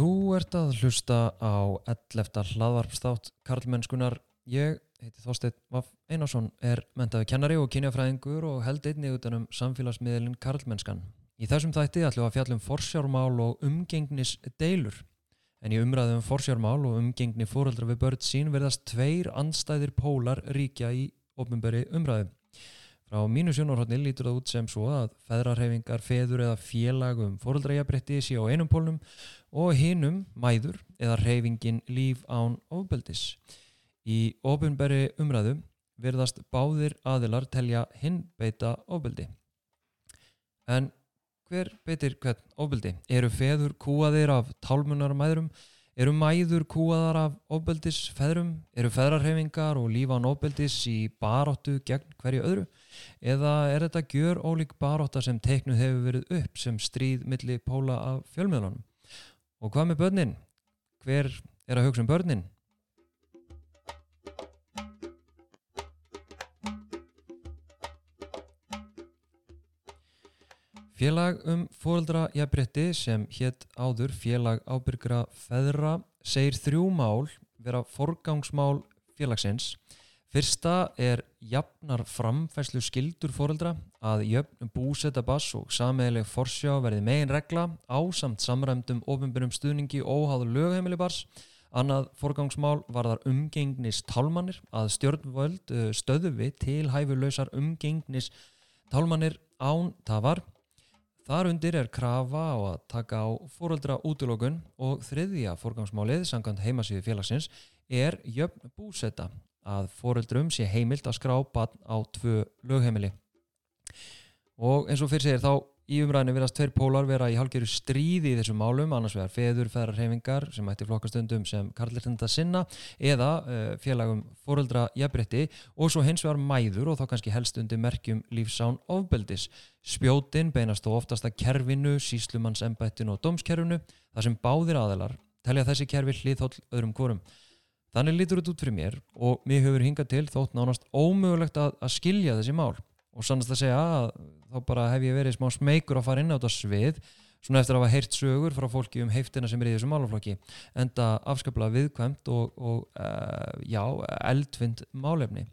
Þú ert að hlusta á 11. hlaðvarpstátt Karlmennskunar. Ég heiti Þorstein Vaff Einarsson, er mentaði kennari og kynjafræðingur og held einnig utanum samfélagsmiðlinn Karlmennskan. Í þessum þætti ætlum við að fjalla um forsjármál og umgengnis deilur. En í umræðum um forsjármál og umgengni fóreldra við börn sín verðast tveir anstæðir pólar ríkja í ofnböri umræðum. Frá mínu sjónarhóttni lítur það út sem svo að feðrarhefingar, feður eða félagum fóröldrajabretti sé á einum pólnum og hinum mæður eða reyfingin líf án ofbeldis. Í ofinberi umræðu verðast báðir aðilar telja hinn beita ofbeldi. En hver beitir hvern ofbeldi? Eru feður kúaðir af tálmunar mæðurum? Eru mæður kúaðar af ofbeldis feðrum? Eru feðrarhefingar og líf án ofbeldis í baróttu gegn hverju öðru? Eða er þetta gjör ólík baróta sem teiknuð hefur verið upp sem stríð milli póla af fjölmiðlunum? Og hvað með börnin? Hver er að hugsa um börnin? Félag um fóreldra jafnbretti sem hétt áður félag ábyrgra feðra segir þrjú mál vera forgangsmál félagsins. Fyrsta er jafnar framfæslu skildur fóreldra að jöfn búsetta bass og sameigleg forsjá verði megin regla á samt samræmdum ofinbjörnum stuðningi óháður lögheimili bars. Annað forgangsmál var þar umgengnis tálmannir að stjórnvöld stöðuvi til hæfurlausar umgengnis tálmannir án tafar. Þar undir er krafa á að taka á fóreldra útlokun og þriðja forgangsmálið, sangant heimasíðu félagsins, er jöfn búsetta að fóreldrum sé heimilt að skrá bann á tvö lögheimili. Og eins og fyrir segir þá í umræðinu verðast tveir pólar vera í hálfgerðu stríði í þessum málum, annars vegar feður, feðrarhefingar sem ætti flokkastundum sem karlirtenda sinna eða uh, félagum fóreldra jafnbretti og svo hins vegar mæður og þá kannski helst undir merkjum lífsán ofbeldis. Spjótin beinast þó oftast að kerfinu, síslumannsembættinu og dómskerfinu þar sem báðir aðelar telja þessi kerfi hlýðhóll öðrum kvorum. Þannig lítur þetta út fyrir mér og mér hefur hingað til þótt nánast ómögulegt að, að skilja þessi mál og sannast að segja að þá bara hef ég verið smá smeykur að fara inn á þetta svið svona eftir að hafa heyrt sögur frá fólki um heiftina sem er í þessum málaflokki enda afskaplega viðkvæmt og, og uh, já, eldfind málefni.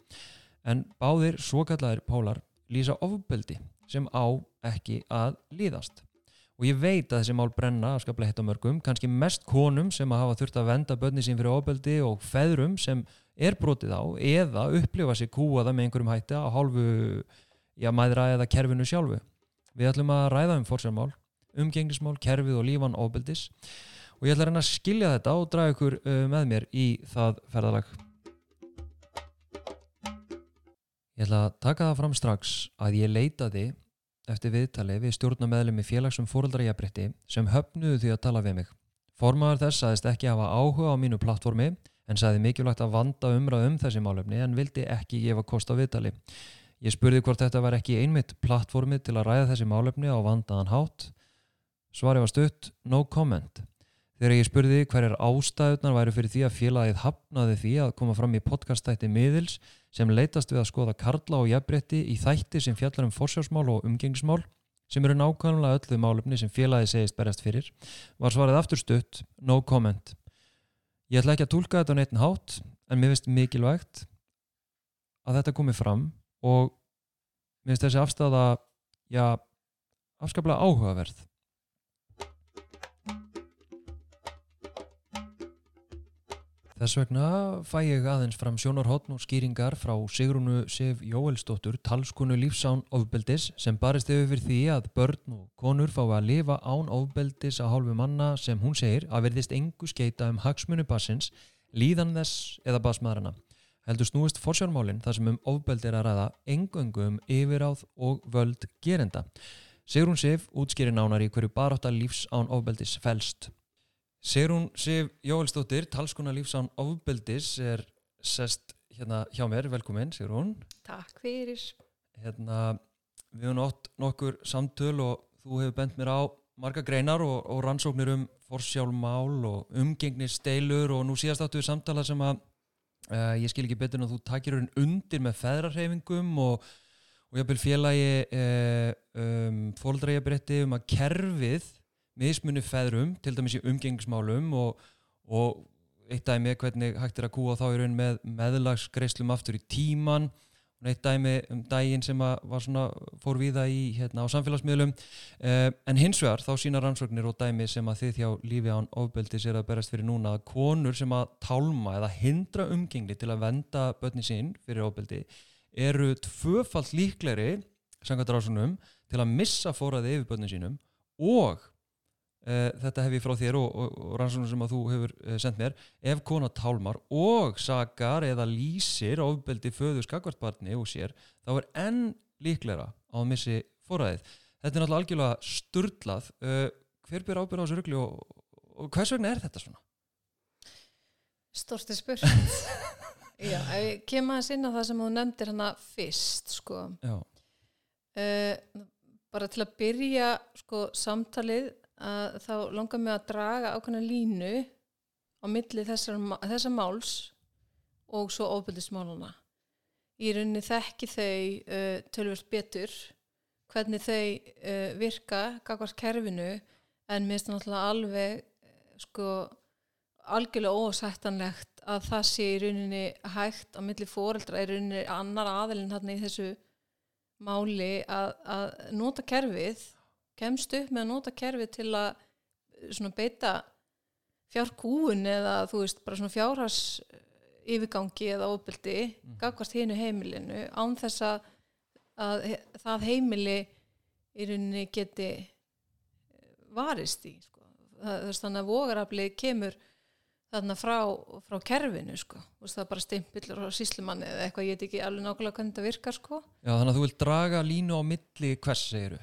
En báðir svo kallaðir pólar lýsa ofbeldi sem á ekki að líðast. Og ég veit að þessi mál brenna afskaplega hitt á mörgum, kannski mest konum sem að hafa þurft að venda börni sín fyrir ofbeldi og feðrum sem er brotið á eða upplifa sér kúaða með einhverjum hætti á hálfu já, mæðra eða kerfinu sjálfu. Við ætlum að ræða um fórsjármál, umgengnismál, kerfið og lífan ofbeldis og ég ætla að reyna að skilja þetta og draga ykkur með mér í það ferðalag. Ég ætla að taka það fram strax að ég leitaði eftir viðtali við stjórnameðlum í félagsum fóröldrajabrétti sem höfnuðu því að tala við mig. Formaður þess saðist ekki hafa áhuga á mínu plattformi en saði mikilvægt að vanda umræð um þessi málefni en vildi ekki gefa kost á viðtali. Ég spurði hvort þetta var ekki einmitt plattformi til að ræða þessi málefni á vandaðan hátt. Svari var stutt, no comment. Þegar ég spurði hverjar ástæðunar væri fyrir því að félagið hafnaði því að koma fram í podcastætti miðils sem leytast við að skoða karla og jafnbretti í þætti sem fjallar um forsjásmál og umgengismál sem eru nákvæmlega öllu málefni sem félagið segist berjast fyrir, var svarið aftur stutt, no comment. Ég ætla ekki að tólka þetta á neitin hátt en mér finnst mikilvægt að þetta komi fram og mér finnst þessi afstæða já, afskaplega áhugaverð. Þess vegna fæ ég aðeins fram sjónarhóttn og skýringar frá Sigrunu Sif Jóelsdóttur, talskonu lífsán ofbeldis sem barist fyrir því að börn og konur fá að lifa án ofbeldis að hálfu manna sem hún segir að verðist engu skeita um hagsmunu bassins, líðan þess eða bassmaðurana. Heldur snúist forsjármálinn þar sem um ofbeldi er að ræða engöngu um yfiráð og völd gerenda. Sigrun Sif útskýri nánar í hverju barátta lífsán ofbeldis fælst. Sigrún Sif Jóelsdóttir, talskona lífsán ofbeldis er sest hérna hjá mér, velkomin Sigrún. Takk fyrir. Hérna, við höfum átt nokkur samtöl og þú hefur bent mér á marga greinar og, og rannsóknir um forsjálfmál og umgengnisteilur og nú síðast áttu við samtala sem að uh, ég skil ekki betur en þú takir hún undir með feðrarhefingum og, og vil félagi uh, um, fólkdrægjabrétti um að kerfið mismunni feðrum, til dæmis í umgengismálum og, og eitt dæmi hvernig hægt er að kúa þá í raun með meðlagsgreislum aftur í tíman eitt dæmi um dægin sem svona fór viða í hérna á samfélagsmiðlum. Eh, en hins vegar þá sína rannsóknir og dæmi sem að þið hjá lífi án ofbeldi sér að berast fyrir núna að konur sem að tálma eða hindra umgengli til að venda börni sín fyrir ofbeldi eru tvöfalt líkleri sangat rásunum til að missa fóraði yfir börni sínum og þetta hef ég frá þér og, og, og rannsóknum sem að þú hefur uh, sendt mér. Ef kona tálmar og sakar eða lýsir ofbeldi föðu skakvartbarni og sér þá er enn líklæra á missi fóræðið þetta er náttúrulega algjörlega sturdlað uh, hver byrja ábyrða á þessu ruggli og, og hvers vegna er þetta svona? Storti spurt. Já, ef ég kem aðeins inn á það sem þú nefndir hana fyrst sko. Bara til að byrja sko samtalið að þá langar mig að draga ákveðna línu á milli þessar, þessar máls og svo ofbildismáluna. Í rauninni þekki þau uh, tölvöld betur hvernig þau uh, virka gagvart kerfinu en mér finnst náttúrulega alveg sko algjörlega ósættanlegt að það sé í rauninni hægt á milli fóreldra í rauninni annar aðelinn hérna í þessu máli að, að nota kerfið kemst upp með að nota kerfi til að eh, beita fjárkúun eða þú veist bara svona fjárhars yfirgangi eða ofbeldi mm. gafkvært hínu heimilinu án þess að, að það heimili í rauninni geti eh, varist í sko. það, þannig að vogaraflið kemur þarna frá, frá kerfinu sko. það er bara stimpillur og síslimanni eða eitthvað ég veit ekki alveg nákvæmlega hvernig þetta virkar sko. Já þannig að þú vil draga línu á milli hvers segiru?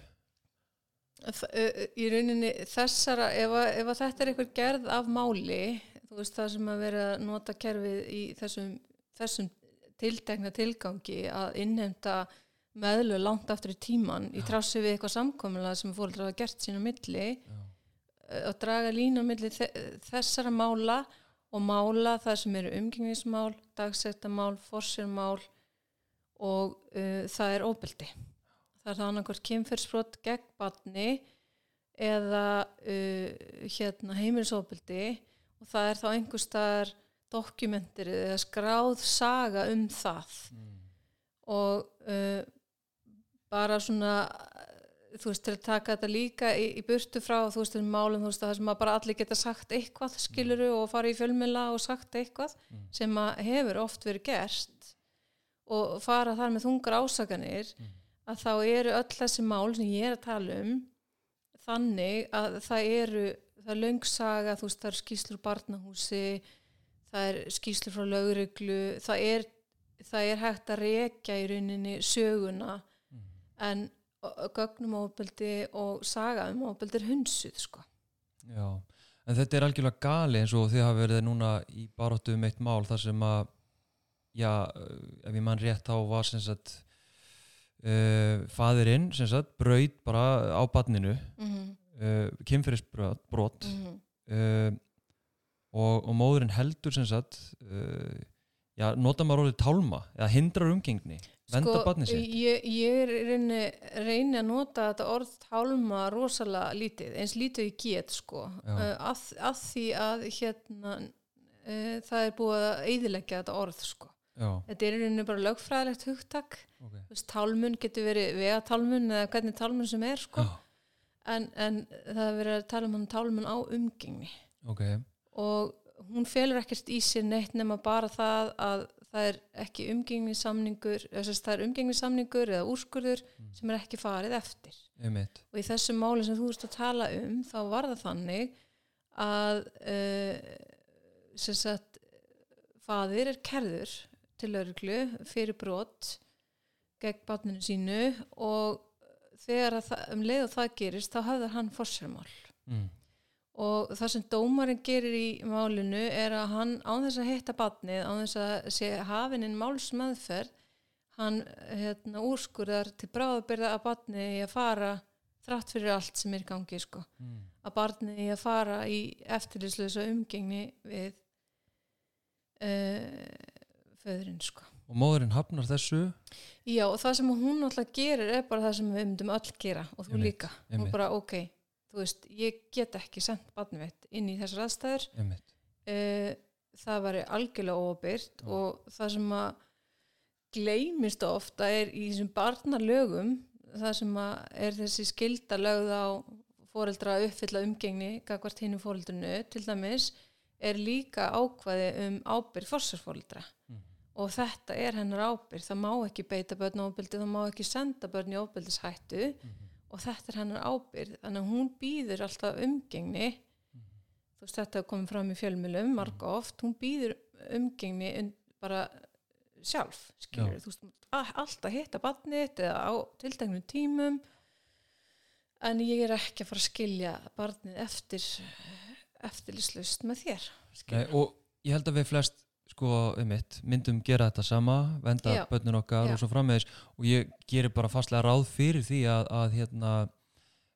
Í rauninni þessara ef, að, ef að þetta er eitthvað gerð af máli þú veist það sem að vera að nota kerfið í þessum, þessum tiltegna tilgangi að innhemta meðlu langt aftur í tíman í trássu við eitthvað samkominlega sem fólk hafa gert sína milli Já. og draga lína milli þessara mála og mála það sem eru umgengnismál, dagsættamál, forsjármál og uh, það er óbeldi það er það annarkvært kynferðsbrot gegn barni eða uh, hérna, heimilisofbildi og það er þá einhver staðar dokumentir eða skráð saga um það mm. og uh, bara svona þú veist, til að taka þetta líka í, í burtu frá, þú veist, um málum, þú veist, það sem að bara allir geta sagt eitthvað, skiluru, mm. og fara í fjölmjöla og sagt eitthvað mm. sem að hefur oft verið gerst og fara þar með þungar ásaganir mm að þá eru öll þessi mál sem ég er að tala um þannig að það eru það er löngsaga, þú veist það eru skýslur barnahúsi, það er skýslur frá lögreglu það er, það er hægt að rekja í rauninni söguna mm. en gögnum ábeldi og saga um ábeldi er hunsuð sko Já, en þetta er algjörlega gali eins og þið hafa verið núna í baróttu um eitt mál þar sem að já, ef ég mann rétt á var sem sagt uh, fadirinn sem sagt braud bara á badninu mm -hmm. uh, kynferðisbrot mm -hmm. uh, og, og móðurinn heldur sem sagt já, nota maður orðið tálma eða hindrar umgengni venda sko, badni sitt. ég, ég reyni, reyni að nota þetta orð tálma rosalega lítið eins lítið ég get sko. Að, að því að hérna það er búið að eidilegja þetta orð sko Já. þetta er í rauninu bara lögfræðilegt hugtak okay. tálmun getur verið vegatálmun eða hvernig tálmun sem er sko. en, en það er verið að tala um hann tálmun á umgengni okay. og hún felur ekkert í sér neitt nema bara það að það er ekki umgengnisamningur það er umgengnisamningur eða úrskurður mm. sem er ekki farið eftir Einmitt. og í þessu máli sem þú veist að tala um þá var það þannig að uh, sem sagt fadir er kerður til lauruglu fyrir brot gegn bátninu sínu og þegar það, um leið og það gerist þá hafður hann fórsjármál mm. og það sem dómarinn gerir í málinu er að hann án þess að hitta bátnið, án þess að sé hafininn málsmaðferð hann hérna, úrskurðar til bráðabyrða að bátnið í að fara þrátt fyrir allt sem er í gangi sko. mm. að barnið í að fara í eftirlýslega umgengni við uh, föðurinn sko. Og móðurinn hafnar þessu? Já og það sem hún alltaf gerir er bara það sem við myndum öll gera og þú líka. Og bara ok, þú veist, ég get ekki sendt barnið mitt inn í þessar aðstæður uh, það væri algjörlega óbyrt og það sem að gleymist ofta er í þessum barnalögum það sem að er þessi skilda lögð á foreldra að uppfylla umgengni gagvart hinnum foreldrinu til dæmis er líka ákvaði um ábyrð fórsarforeldra Mhm. Og þetta er hennar ábyrð það má ekki beita börn ábyrði það má ekki senda börn í ábyrðishættu og þetta er hennar ábyrð þannig að hún býður alltaf umgengni. Þú veist þetta komið fram í fjölmjölum marga oft, hún býður umgengni bara sjálf skilur, þú veist, alltaf hitta barnið eða á tilteknum tímum. En ég er ekki að fara að skilja barnið eftir eftirlislust með þér Nei, og ég held að við flest sko, einmitt, myndum gera þetta sama venda Já. börnun okkar Já. og svo framvegis og ég gerir bara fastlega ráð fyrir því að, að hérna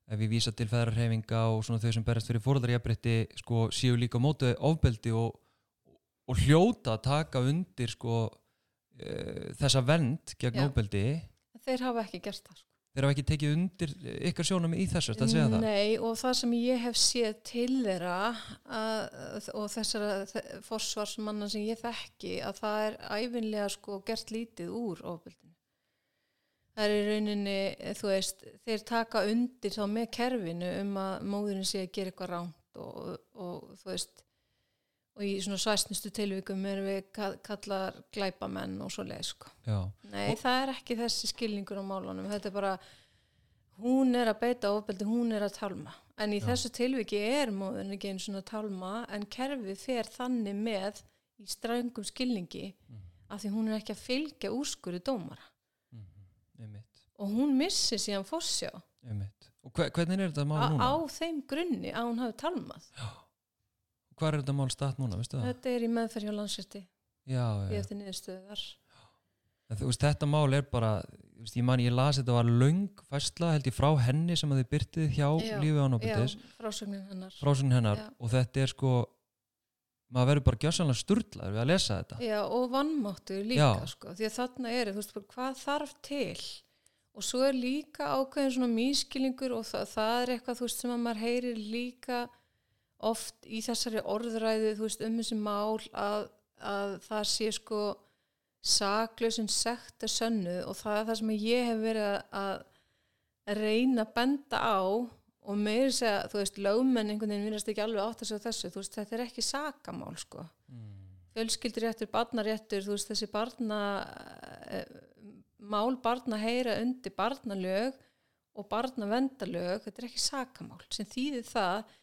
ef ég vísa til feðrarhefinga og svona þau sem berast fyrir fóröldarjafrétti sko, séu líka á móti ofbeldi og, og hljóta að taka undir sko, e, þessa vend gegn ofbeldi þeir hafa ekki gert það sko. Þeir hafa ekki tekið undir ykkar sjónum í þessu, að segja það? Nei, og það sem ég hef séð til þeirra að, og þessara þe- forsvarsmanna sem ég þekki að það er æfinlega sko gert lítið úr ofbildinu. Það er rauninni, þú veist, þeir taka undir þá með kerfinu um að móðurinn sé að gera eitthvað ránt og, og þú veist, og í svona svæsnustu tilvikum erum við ka- kallar glæpamenn og svo leið sko. Já, Nei, Og- það er ekki þessi skilningur á málunum. Þetta er bara, hún er að beita ofbeldi, hún er að talma. En í Já. þessu tilviki er móðurinn ekki einu svona að talma, en kerfið fer þannig með í strængum skilningi Mhm. af því hún er ekki að fylgja úrskurði dómara. mhm, einmitt, Og hún missir síðan fórsjá og hver, hvernig er þetta mál á, á þeim grunni að hún hafi talmað. Hvað er þetta mál statt núna, veistu það? Þetta er í meðferð hjá landsrétti, Já, ég eftir niðurstöðar. En þú veist, þetta mál er bara, veist, ég man, ég las þetta var löng fæsla, held ég, frá henni sem að þið byrtið hjá Já, lífið án Já, ábyrðis, frásögnin hennar. Já. og þetta er sko, maður verður bara gjössanlega sturlaður við að lesa þetta. Já, og vannmáttu líka, Já. sko, því að þarna er, þú veist, hvað þarf til? Og svo er líka ákveðin svona mískilingur og það, það er eitthvað, sem að maður heyrir líka oft í þessari orðræðu, veist, um þessi mál að, að það sé sko saklausin sekt er sönnuð og það er það sem ég hef verið að, reyna að benda á og meiri segja, þú veist, lögmenn einhvern veginn minnast ekki alveg átt að segja þessu, veist, þetta er ekki sakamál, sko. Fjölskylduréttur, barnaréttur, þú veist þessi barna eh, mál barna heyra undir barnalög og barnavendalög, þetta er ekki sakamál. Sem þýðir það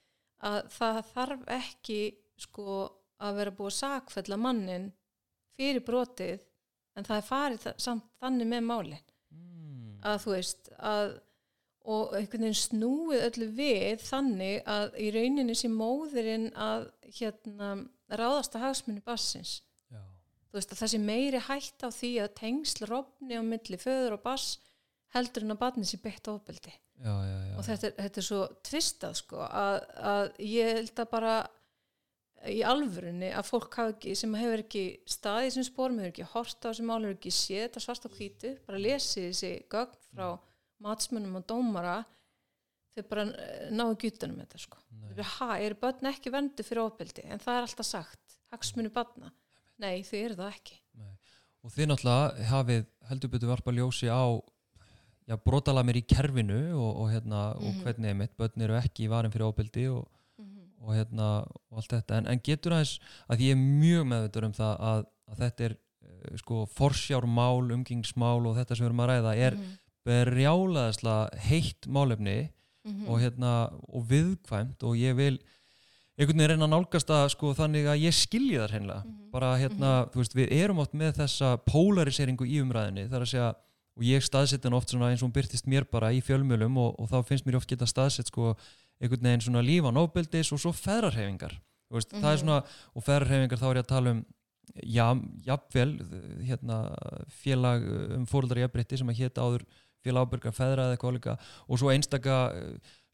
að það þarf ekki sko að vera búið að sakfella mannin fyrir brotið en það er farið samt þannig með málin. Mm. að þú veist að og einhvern veginn snúið öllu við þannig að í rauninni sem móðurinn að hérna ráðast að hagsmunni bassins Já, þú veist að það sé meiri hætt á því að tengsl rofni á milli föður og bass heldur en að barni sé beitt ofbeldi. Já, já, já. og þetta er, þetta er svo tvistað sko að, að ég held að bara í alvörunni að fólk ekki, sem hefur ekki staðið sem spórum, hefur ekki hort á þessi mál, hefur ekki séð þetta svart á hvítu, bara lesið þessi gögn frá matsmönnum og dómara þau bara eh, ná ekki utanum þetta sko. Nei. Þau bara, ha, eru börn ekki vendu fyrir ofbeldi? En það er alltaf sagt, hagsmunni barna. Nei, þau eru það ekki. Og þið náttúrulega hafið heldur betur varpa ljósi á já, brotalamir í kerfinu og, og, hérna, og Mhm. hvernig einmitt, börn eru ekki varin fyrir óbyldi og, og, hérna, og allt þetta en, en getur aðeins að ég er mjög meðvitað um það að, að þetta er uh, sko forsjármál, umgengsmál og þetta sem við erum að ræða er Mhm. berjálaðislega heitt málefni Mhm. og, hérna, og viðkvæmt og ég vil einhvern veginn reyna að nálgast að sko þannig að ég skilji það hreinlega Mhm. bara hérna, þú veist, við erum oft með þessa polariseringu í umræðinni þar að segja, og ég staðsett hann oft eins og hún byrtist mér bara í fjölmjölum og, og þá finnst mér oft geta staðsett sko einhvern veginn svona lífan ofbeldis og svo feðrarhefingar, er Mhm. svona og feðrarhefingar þá er ég að tala um já, jafnvel, hérna félag um fóröldar jafnbrytti sem að hétta áður félag ábyrgar feðra eða eitthvað líka og svo einstaka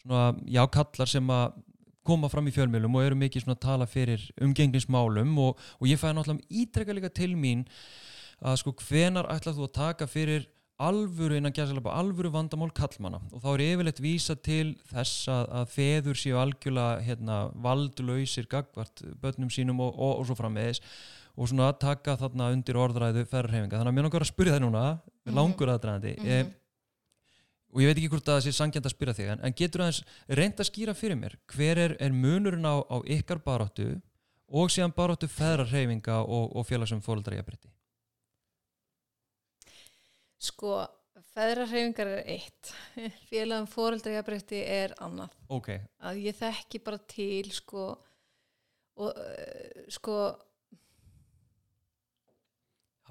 svona, já, kallar sem að koma fram í fjölmjölum og eru mikið svona að tala fyrir umgengnismálum og, og ég fæði náttúrulega ítrekka líka til mín að sko hvenar ætlað þú að taka fyrir alvöru innan gæðsalapa, alvöru vandamál kallmanna og þá er yfirleitt vísa til þess að, að feður séu algjörlega hérna, valdlausir gagvart börnum sínum og, og, og svo framvegis og svona að taka þarna undir orðræðu ferrarhefinga, þannig að mér langar að spyrja það núna Mhm. langur aðdraðandi mm Mhm. og ég veit ekki hvort að það sé sangjant að spyrja þig en, en getur aðeins reynd að skýra fyrir mér hver er, er munurinn á, á ykkar baróttu og síðan baróttu ferrarhefinga og, og félagsum fóldra ég breyti Sko, feðrarhefingar er eitt, félagum fóreldræjabrætti er annað. ok, Að ég þekki bara til, sko, og uh, sko,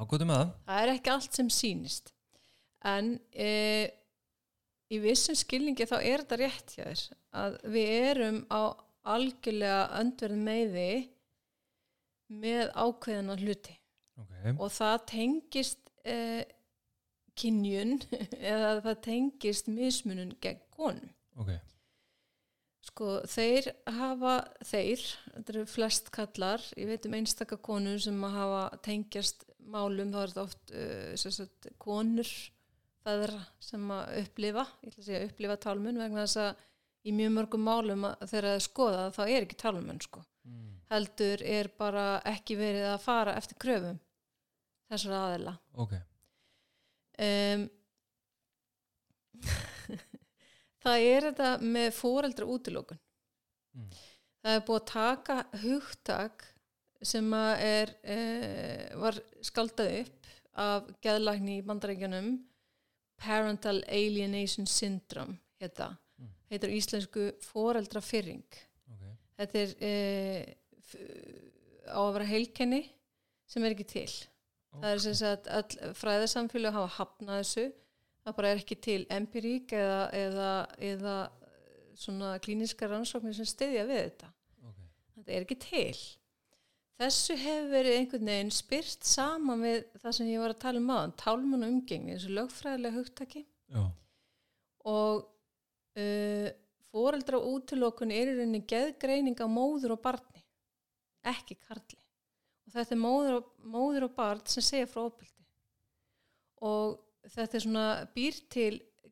ágóttum með það er ekki allt sem sýnist. En uh, í vissum skilningi þá er þetta rétt hjá þér. Að við erum á algjörlega öndverð meiði með ákveðina hluti. ok, og það tengist eh, kynjun eða það tengist mismunun gegn konum. ok Sko þeir hafa, þeir, þetta eru flest kallar, ég veit um einstaka konur sem hafa tengjast málum, þá er þetta oft uh, sagt, konur feðra sem að upplifa, ég ætla að segja upplifa tálmun vegna þess að í mjög mörgum málum þegar það er skoðað þá er ekki tálmun sko. mm. Heldur er bara ekki verið að fara eftir kröfum þessar aðeila. ok, um, það er þetta með fóreldra útilókun Mm. það er búið að taka hugtak sem er uh, var skaldað upp af geðlækni í bandarækjunum Parental Alienation Syndrome heita, Mm. heitir á íslensku fóreldra fyrring ok. Þetta er uh, á að vera heilkenni sem er ekki til það er sem sagt fræðarsamfélag hafa hafnað þessu. Það bara er ekki til empirík eða, eða, eða svona klíniska rannsóknir sem styðja við þetta. Ok, þetta er ekki til. Þessu hefur verið einhvern veginn spyrt saman við það sem ég var að tala um aðan tálmun og umgengni, þessu lögfræðilega hugtaki. Já, og uh, foreldra útilokun er í rauninni geðgreining á móður og barni ekki karli og þetta er móður og, móður og barn sem segja frá opildi og þetta er svona býr til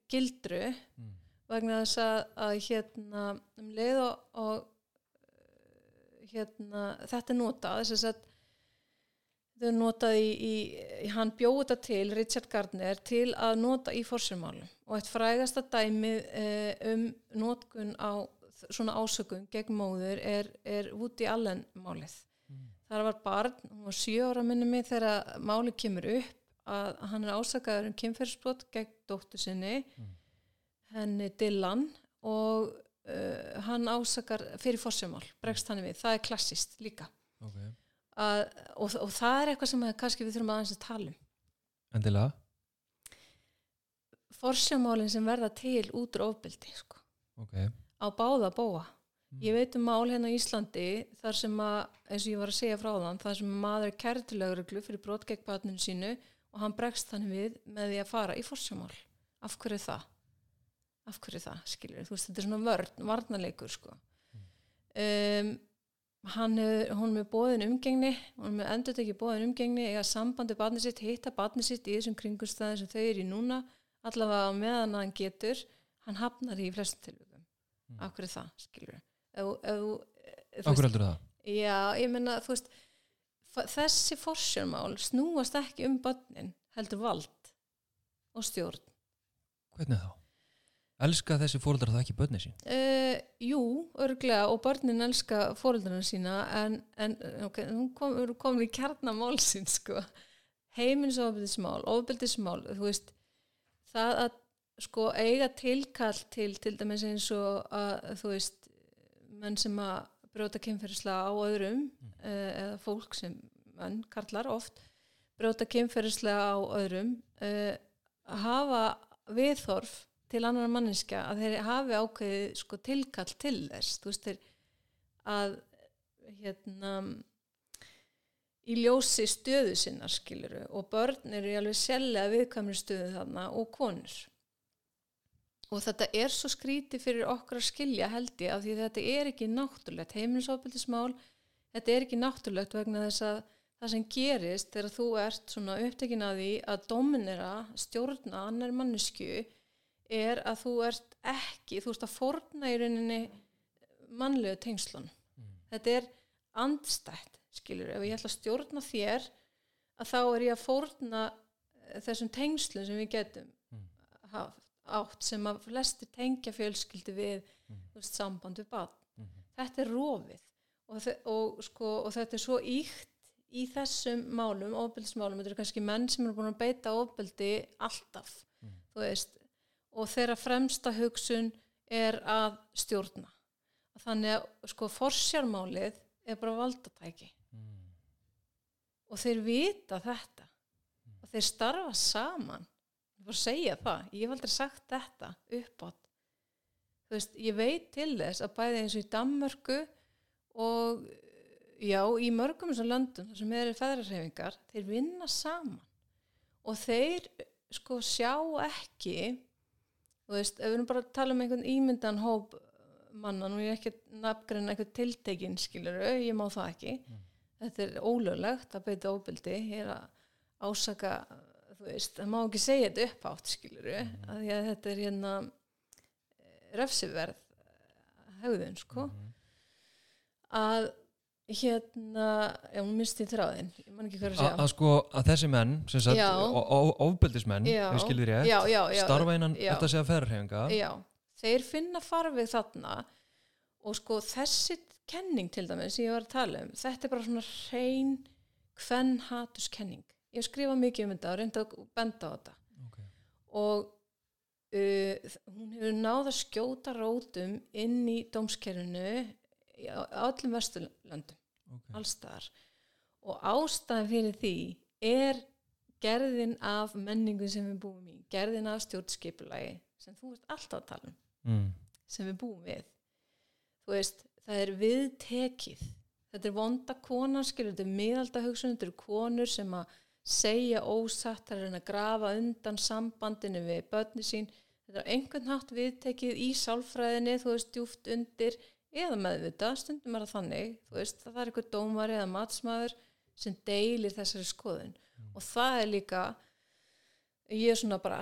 gildru mm. vegna þess að, að hérna um leið og, og uh, hérna þetta er notað þess að þetta er notað í, í, hann bjóð þetta til, Richard Gardner til að nota í fórsumálum og eitt frægasta dæmið eh, um notkun á svona ásökun gegn móður er, er Woody Allen málið. Þar var barn, hún var sjö ára minni mig þegar málið kemur upp að hann er ásakaður um kynferðsbrot gegn dóttu sinni Mm. henni Dylan og uh, hann ásakar fyrir fórsumál, bregst hann við. Það er klassist líka. Ok. Að, og, og það er eitthvað sem kannski við þurfum aðeins að tala um. Endilega, forsjámálinn sem verða til út úr ofbeldi sko, ok. Á báða bóa. Ég veit um mál hérna á Íslandi þar sem að, eins og ég var að segja frá þann þar sem maður er kærtileguruglu fyrir brot gegn barninu sínu og hann bregst hann við með því að fara í forsjámál af hverju það? Af hverju það, skilur þú veist, þetta er svona vörn, varnarleikur sko. Um, hann er, hún er með bóðin umgengni hún er með endur tekið bóðin umgengni eiga sambandi barnið sitt, hitta barnið sitt í þessum kringumstæðin sem þau eru í núna allavega meðan hann getur hann hafnar í flestum tilvíkum Mm. af hverju það, skilur þú Akkur heldur það? já, ég meina, þú veist þessi forsjörmál snúast ekki um börnin, heldur vald og stjórn Hvernig þá? Elska þessi fóreldrar það ekki börni sín? Uh, jú, örglega og börnin elska fóreldrarna sína en, en ok, hún kom, komin í kjarnamálsinn sko heiminsofbildismál, ofbildismál þú veist, það að sko eiga tilkall til til dæmis eins og að þú veist, menn sem að brjóta kynferðislega á öðrum uh, eða fólk sem, menn, karlar oft brjóta kynferðislega á öðrum uh, hafa viðhorf til annar manninska að þeir hafi ákveðið sko tilkall til þess. Þú veist þeir að hérna í ljósi stöðu sinnar skiluru og börn eru í alveg sérlega viðkvæmri stöðu þarna og konur og þetta er svo skrítið fyrir okkur að skilja held ég af því þetta er ekki náttúrulegt heimilisofbildismál þetta er ekki náttúrulegt vegna þess að það sem gerist þegar þú ert svona upptekin að því að dominera, stjórna annar mannesku er að þú ert ekki, þú ert að forna í rauninni mannlegu tengslun þetta er andstætt skilur, ef ég ætla að stjórna þér að þá er ég að forna þessum tengslum sem við getum Mm. haft, átt sem að flesti tengja fjölskyldi við Mm. veist, samband við bad Mhm. þetta er rofið. Og, og, sko, og þetta er svo íkt í þessum málum, ofbeldismálum. Þetta eru kannski menn sem eru búin að beita ofbeldi alltaf, Mhm. þú veist. Og þeirra fremsta hugsun er að stjórna. Þannig að sko forsjármálið er bara valdatæki. Mm. og þeir vita þetta. Og þeir starfa saman ég bara segja það, ég hef aldrei sagt þetta uppátt þú veist, ég veit til þess að bæði eins og í Danmörku og já, í mörgum þessum löndum þar sem eru feðrarhefingar, þeir vinna saman. Og þeir sko sjá ekki þú veist, ef við erum bara að tala um einhvern ímyndan hóp manna, nú er ég ekki að nafngreina einhvern tiltekinn skilur, ég má það ekki. Þetta er ólöglegt að beita óbyldi ég er að ásaka þú veist, það má ekki segja þetta uppátt skiluru, mm. að því að þetta er hérna eh, refsiverð eh, hegðun sko. Mhm. að hérna já, hún misti þráðin, ég man ekki hvað að segja. að sko að þessi menn sem sagt, ofbeldismenn, við skilur ég starfa innan þetta segja ferðarhefinga þeir finna farfið þarna og sko þessi kenning til dæmis ég var að tala um þetta er bara svona hrein hvern hatuskenning ég hef skrifað mikið um þetta og reynda að benda á þetta okay. og uh, hún hefur náð að skjóta rótum inn í dómskerfinu á öllum vesturlöndum Okay. allstaðar og ástæðan fyrir því er gerðin af menningu sem við búum í gerðin af stjórnskipulagi sem þú ert alltaf að tala um mm. sem við búum við þú veist, það er viðtekið þetta er vonda konan skilur, þetta er miðalda hugsun, þetta eru konur sem að segja ósatt, það er að grafa undan sambandinu við börni sín, þetta er einhvern hátt viðtekið í sálfræðinni, þú veist, djúft undir eða meðvita, stundum er það þannig þú veist, það er einhver dómari eða matsmaður sem deilir þessari skoðun. Og það er líka ég er svona bara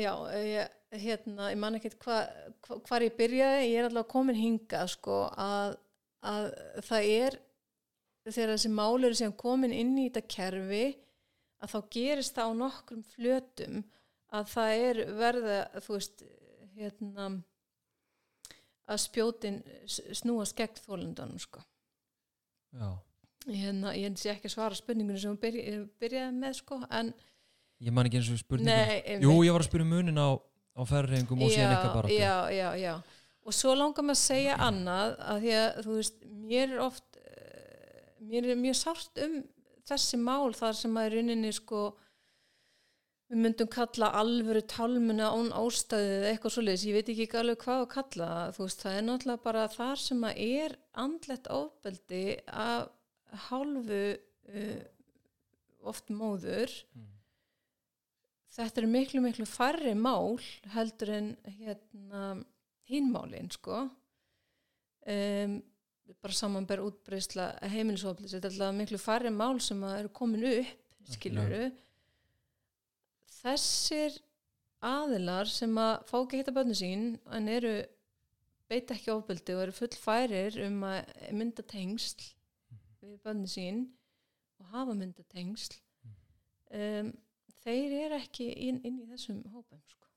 já, ég, hérna, ég man ekkert hva, hva, hvar ég byrjaði, ég er allavega komin hingað sko að, að það er þegar þessi mál eru sem komin inn í þetta kerfi að þá gerist það á nokkrum flötum að það er verða þú veist hérna að spjótin snúast gegn þólundunum sko já. hérna, ég sé ekki að svara spurningunum sem hún byrja, byrjaði með sko en ég man ekki eins og einmitt. jú, ég var að spyrja um munin á, á ferðarhefingum og síðan eitthvað bara já, já, já og svo langar maður að segja annað að því að þú veist, mér er oft eh, mér er mjög sárt um þessi mál þar sem að í rauninni sko við myndum kalla alvöru tálmuna án ástæðu eða eitthvað svoleiðis, ég veit ekki alveg hvað að kalla veist, það er náttúrulega bara þar sem að er andlegt ofbeldi af hálfu uh, oft móður. Mm. þetta eru miklu miklu færri mál heldur en hérna hinmálin sko. Um, bara samanber útbreysla heimilisoflis, þetta er alltaf miklu færri mál sem eru komin upp skiluru þessir aðilar sem að fá ekki hitta bönnu sín en eru beita ekki ofbeldi og eru full færir um að mynda tengsl við bönnu sín og hafa mynda tengsl um, þeir eru ekki inn, inn í þessum hópum sko.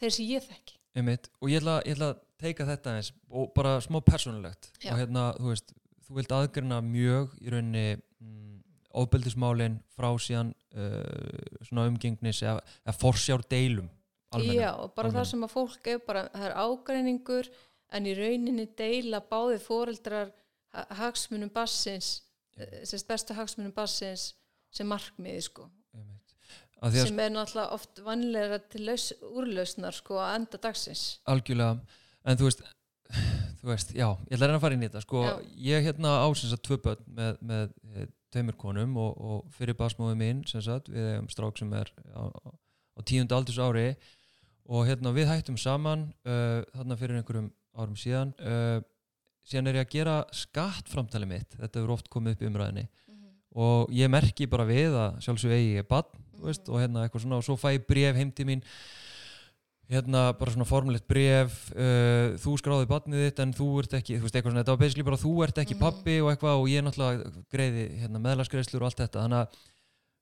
þeir sem ég þekki. Einmitt. og ég ætla að teika þetta eins og bara smá persónulegt. Já. og hérna, þú veist, þú vilt aðgrina mjög í rauninni mm, ofbeldismálin frá síðan uh, svona umgengnis eða, eða forsjár deilum Já, og bara almennu. það sem að fólk er bara, það er ágreiningur en í rauninni deila báði foreldrar ha- hagsmunum bassins, sem bestu hagsmunum bassins sem markmiði sko. Sem er náttúrulega oft vanlega til laus, úrlausnar sko að enda dagsins. Algjörlega en þú veist, þú veist, já, ég ætla að reyna að fara inn í þetta sko, ég hérna ásins að tvö börn með, með eh, tveimur konum og, og fyrir basmóðu mín sem sagt, við hefum strák sem er á, á, tíundu aldurs ári og hérna við hættum saman uh, þarna fyrir einhverjum árum síðan. Uh, síðan er ég að gera skattframtali mitt. Þetta hefur oft komið upp í umræðinni og ég merki bara við að sjálfsög eigi ég bann þú veist, og hérna eitthvað svona og svo fæ ég bref heim til mín hérna bara svona formlegt bref uh, þú skráði barnið þitt en þú ert ekki þú veist eitthvað svona, þetta var basically bara þú ert ekki Mhm. pappi og eitthvað og ég náttúrulega greiði hérna meðlagsgreiðslur og allt þetta þannig að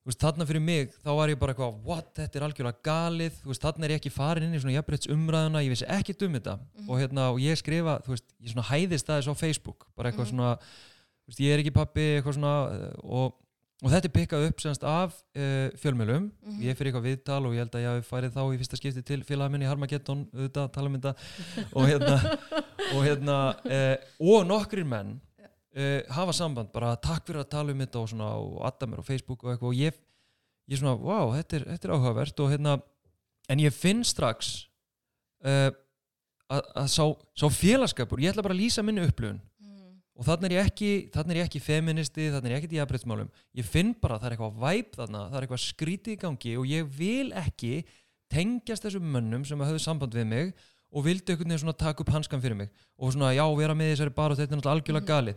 veist, þarna fyrir mig þá var ég bara eitthvað, what, þetta er algjörlega galið veist, þarna er ég ekki farin inn í svona jafnbretts umræðuna, ég vissi ekki um þetta Mhm. og hérna, og ég skrifa, þú veist, ég svona hæðist aðeins á Facebook, bara eitthvað Mhm. svona þú veist, ég er ekki pappi, eitthvað svona uh, og, og þetta er pikkað upp semst af uh, fjölmjölum, Mhm. ég fyrir eitthvað viðtal og ég held að ég hafi farið þá í fyrsta skipti til félagaminni Harmageddon, auðvitað, tala um og hérna, og hérna uh, og nokkrir menn uh, hafa samband, bara takk fyrir að tala um þetta og svona, og adda mér á Facebook og eitthvað. Og ég, ég svona, wow, þetta er, þetta er áhugavert. Og hérna, en ég finn strax að, sá, sá félagskapur, ég ætla bara að lýsa minni upplifun. Mm. Og þannig er ég ekki, þannig er ég ekki feministi, þannig er ég ekki í jafnbreytsmálum ég finn bara að það er eitthvað væp þarna það er eitthvað skrítið í gangi og ég vil ekki tengjast þessum mönnum sem hafðu samband við mig og vildi einhvern veginn svona taka upp hanskan fyrir mig og svona já, vera með þessari bara og þetta er náttúrulega algjörlega Mhm. galið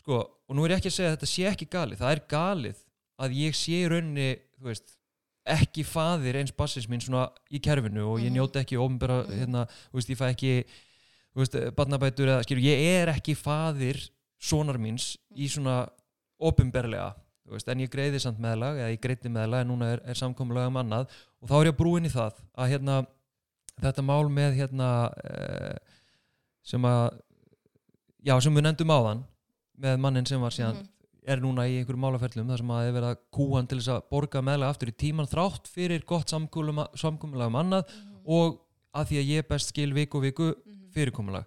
sko, og nú er ég ekki að segja að þetta sé ekki galið það er galið að ég sé í rauninni, veist ekki faðir eins bassins mín svona í kerfinu og ég Mhm. njóti ekki ofnbæra, Mhm. hérna, ég fæ ekki barnabætur eða skilur, ég er ekki faðir sonar míns í svona veist, en ég greiði samt meðlag, eða ég greiði meðlag en núna er, er samkomulega um annað og þá er ég að brúin í það að hérna þetta mál með hérna eh, sem að já, sem við nefndum áðan með mannin sem var síðan Mhm. er núna í einhverjum málaferlum þar sem að er verið að kúa hann til þess að borga meðlega aftur í tíman þrátt fyrir gott samkomulega um annað Mhm. og að því að ég best skil viku viku Mhm. fyrirkomulag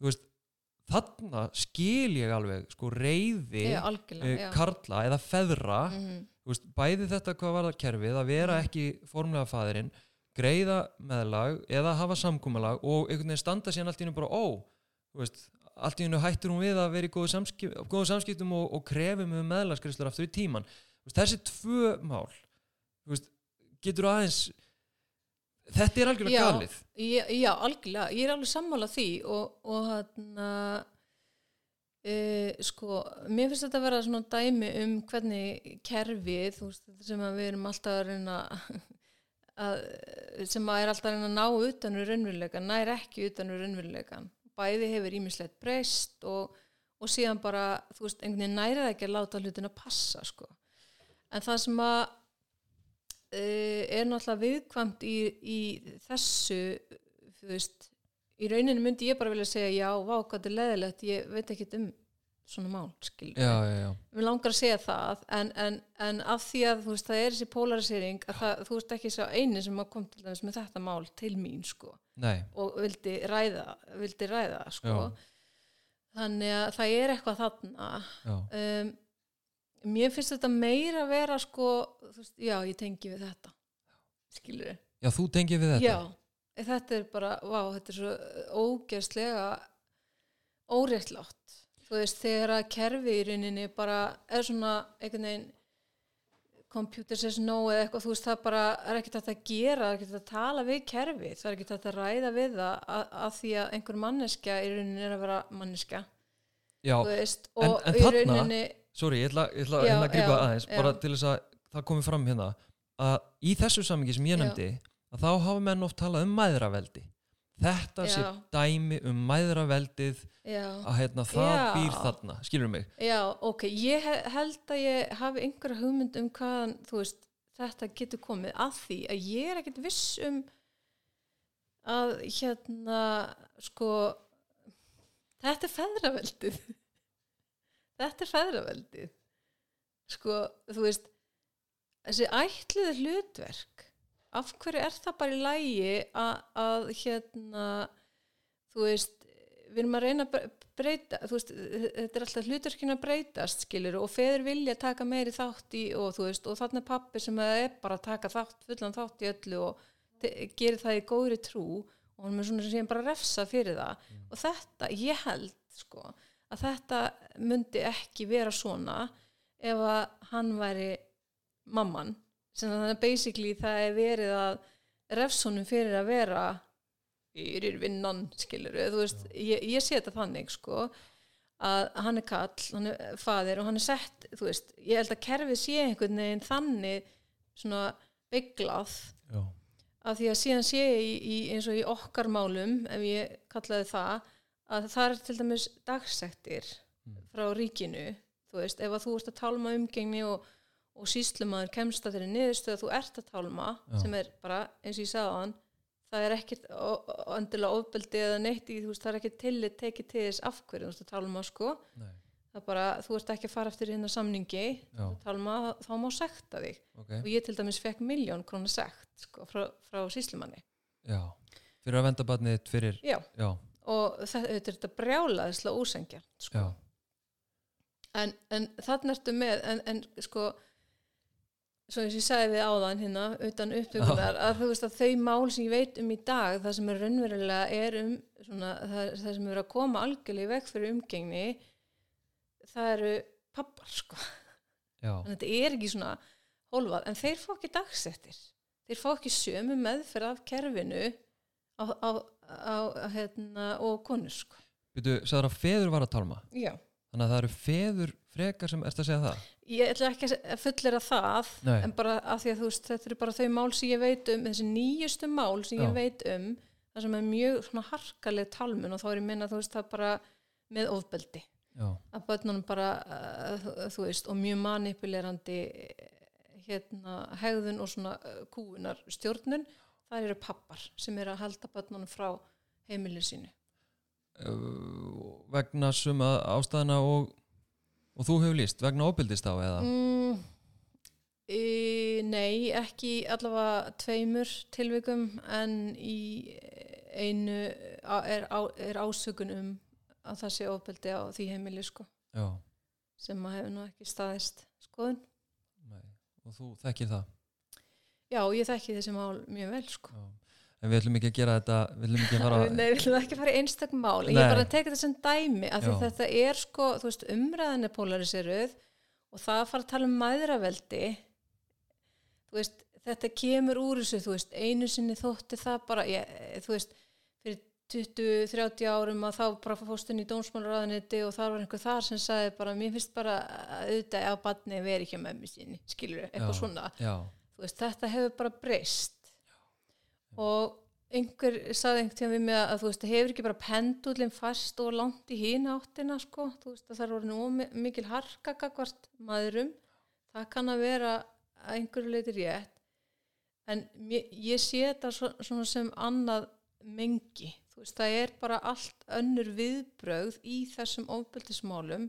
þú veist, þarna skil ég alveg sko reyði já. karla eða feðra Mhm. þú veist, bæði þetta hvað var það kerfið að vera Mhm. ekki formlega faðirinn greiða meðlag eða hafa samkomulag og einhvern veginn standa síðan allt í hennu bara ó, veist, allt í hennu hættur hún við að vera í góðu, samskip, góðu samskiptum og, og krefum um meðlagskrislur aftur í tíman veist, þessi tvö mál getur aðeins þetta er algjörlega Já. galið. Já, já, algjörlega, ég er alveg sammála því og, og hann uh, sko, mér finnst þetta að vera svona dæmi um hvernig kerfið, þú veist, sem að við erum alltaf að reyna að, sem að er alltaf að reyna að ná utan úr raunveruleikan, nær ekki utan úr raunveruleikan, bæði hefur ímislegt breyst og, og síðan bara, þú veist, einhvern veginn nærið ekki að láta hlutin að passa, sko. En það sem að er náttúrulega viðkvæmt í, í þessu þú veist, í rauninu myndi ég bara vilja segja já, vá, hvað þetta er leðilegt ég veit ekki um svona mál skilur já, já, já, við langar að segja það en, en, en af því að þú veist, það er þessi polarisering að það, þú veist ekki sá eini sem kom til dæmis með þetta mál til mín sko. Nei. Og vildi ræða, vildi ræða sko. Þannig að það er eitthvað þarna. Um, mér finnst þetta meira að vera sko, veist, já, ég tengi við þetta. Skilur við já, þú tengir við þetta? Já, þetta er bara, vá, þetta er svo ógeðslega óréttlátt. Þú veist, þegar að kerfi í rauninni bara er svona einhvern veginn computer says no eða eitthvað, þú veist, það bara er ekkert að gera, það er ekkert að tala við kerfi það er ekkert að ræða við það að, að því að einhver manneskja í rauninni er að vera manneskja, já, veist En- og en í þarna- rauninni sorry, ég ætla, ég ætla Já, hérna að grípa já, aðeins já. bara til þess að það komi fram hérna að í þessu samingi sem ég nefndi að þá hafa menn oft talað um mæðraveldi þetta sé Já. dæmi um mæðraveldið að hérna, það býr þarna, skilur mig Já, ok, ég he- held að ég hafi einhverja hugmynd um hvaðan, veist, þetta getur komið að því að ég er ekkert viss um að hérna, sko, þetta er feðraveldið. Þetta er feðraveldið. Sko, þú veist, þessi ætliði hlutverk, af hverju er það bara í lægi að, að hérna, þú veist, við erum að reyna að bre- breyta, þú veist, þetta er alltaf hlutverkinu að breytast, skilur, og feður vilja taka meiri þátt í, og þú veist, og þarna pappi sem er bara að taka þátt, fullan þátt í öllu og gerir það í góðri trú og hann er svona sem bara refsa fyrir það og þetta, ég held, sko, að þetta myndi ekki vera svona ef að hann væri mamman, sem þannig að basically það er verið að refsonum fyrir að vera fyrir vinnan skilur þú veist, ég, ég sé þetta þannig sko að hann er kall, hann er faðir og hann er sett, þú veist, ég held að kerfið sé einhvern veginn þannig svona bygglað af því að síðan sé ég í, í, eins og í okkar málum, ef ég kallaði það, að það er til dæmis dagsektir Mm. frá ríkinu, þú veist, ef að þú ert að tálma umgengni og, og síslumaður kemst að þeirri niðurstöð að þú ert að tálma, Já. sem er bara, eins og ég sagði á hann, það er ekkert endilega ofbeldi eða neitt í, þú veist, það er ekkert tillit tekið til þess af hverju þú ert að tálma, sko, nei, það er bara, þú ert ekki að fara eftir hérna samningi, já, tálma, þá má sekta þig. Ok, og ég til dæmis fekk miljón krónar sekt, sko, frá, frá síslumanni. já. Fyrir að venda barnið fyrir, Já, já, og þetta, þetta brjálaðislega úsengja sko. en, en þannig ertu með en, en sko svo eins og ég sagði við áðan hérna utan upptökunar að þú veist að þau mál sem ég veit um í dag það sem er raunverulega er um svona, það, það sem er að koma algjörlega í veg fyrir umgengni það eru pappar sko. Já, en þetta er ekki svona hólfað en þeir fá ekki dagsettir þeir fá ekki sömu meðferð af kerfinu á, á, á, hérna, og konur sko. Byrju, sagður að feður var að tálma? Já. Þannig að það eru feður frekar sem ertu að segja það? Ég ætla ekki að fullera það Nei. en bara af því að þú veist þetta eru bara þau mál sem ég veit um þessi nýjustu mál sem Já. ég veit um það sem er mjög svona harkaleg talmun og þá er ég minna þú veist það bara með ofbeldi. Já, að börnunum bara uh, þú, veist og mjög manipulerandi eh, hérna hegðun og svona uh, kúunar stjórnun það eru pappar sem eru að halda börnunum frá heimilinu sínu. Uh, vegna suma ástæðana og, og þú hefur líst, vegna óbyldist á eða? Mm, e, nei, ekki í allavega tveimur tilvikum en í einu er, er ásökun um að það sé ofbeldi á því heimili sko, já, sem að hefur nú ekki staðist skoðun. nei, og þú þekkir það Já, ég þekki þessi mál mjög vel sko. en við ætlum ekki að gera þetta við ætlum ekki að fara Nei, við ætlum ekki að fara í einstak mál Nei. ég bara að teka þetta sem dæmi af því þetta er sko, þú veist, umræðan er polariseruð og það að fara að tala um mæðraveldi þú veist, þetta kemur úr þessu, þú veist, einu sinni þótti það bara, ég, þú veist fyrir 20-30 árum að þá bara fórst inn í dómsmálaráðaniti og þar var einhver þar sem sagði bara, mér finnst bara að auðvitað ef barni veri ekki með mér síni, skilur eitthvað Já. svona já, veist, þetta hefur bara breyst. Og einhver saði einhvern tíðan við mig að þú veist, hefur ekki bara pendullin fast og langt í hína áttina sko, þú veist að það orðin of mikil harka gagvart maðurum. Það kann að vera að einhverju leiti rétt. En mér, ég sé þetta svo, svona sem annað mengi, þú veist, það er bara allt önnur viðbrögð í þessum ofbeldismálum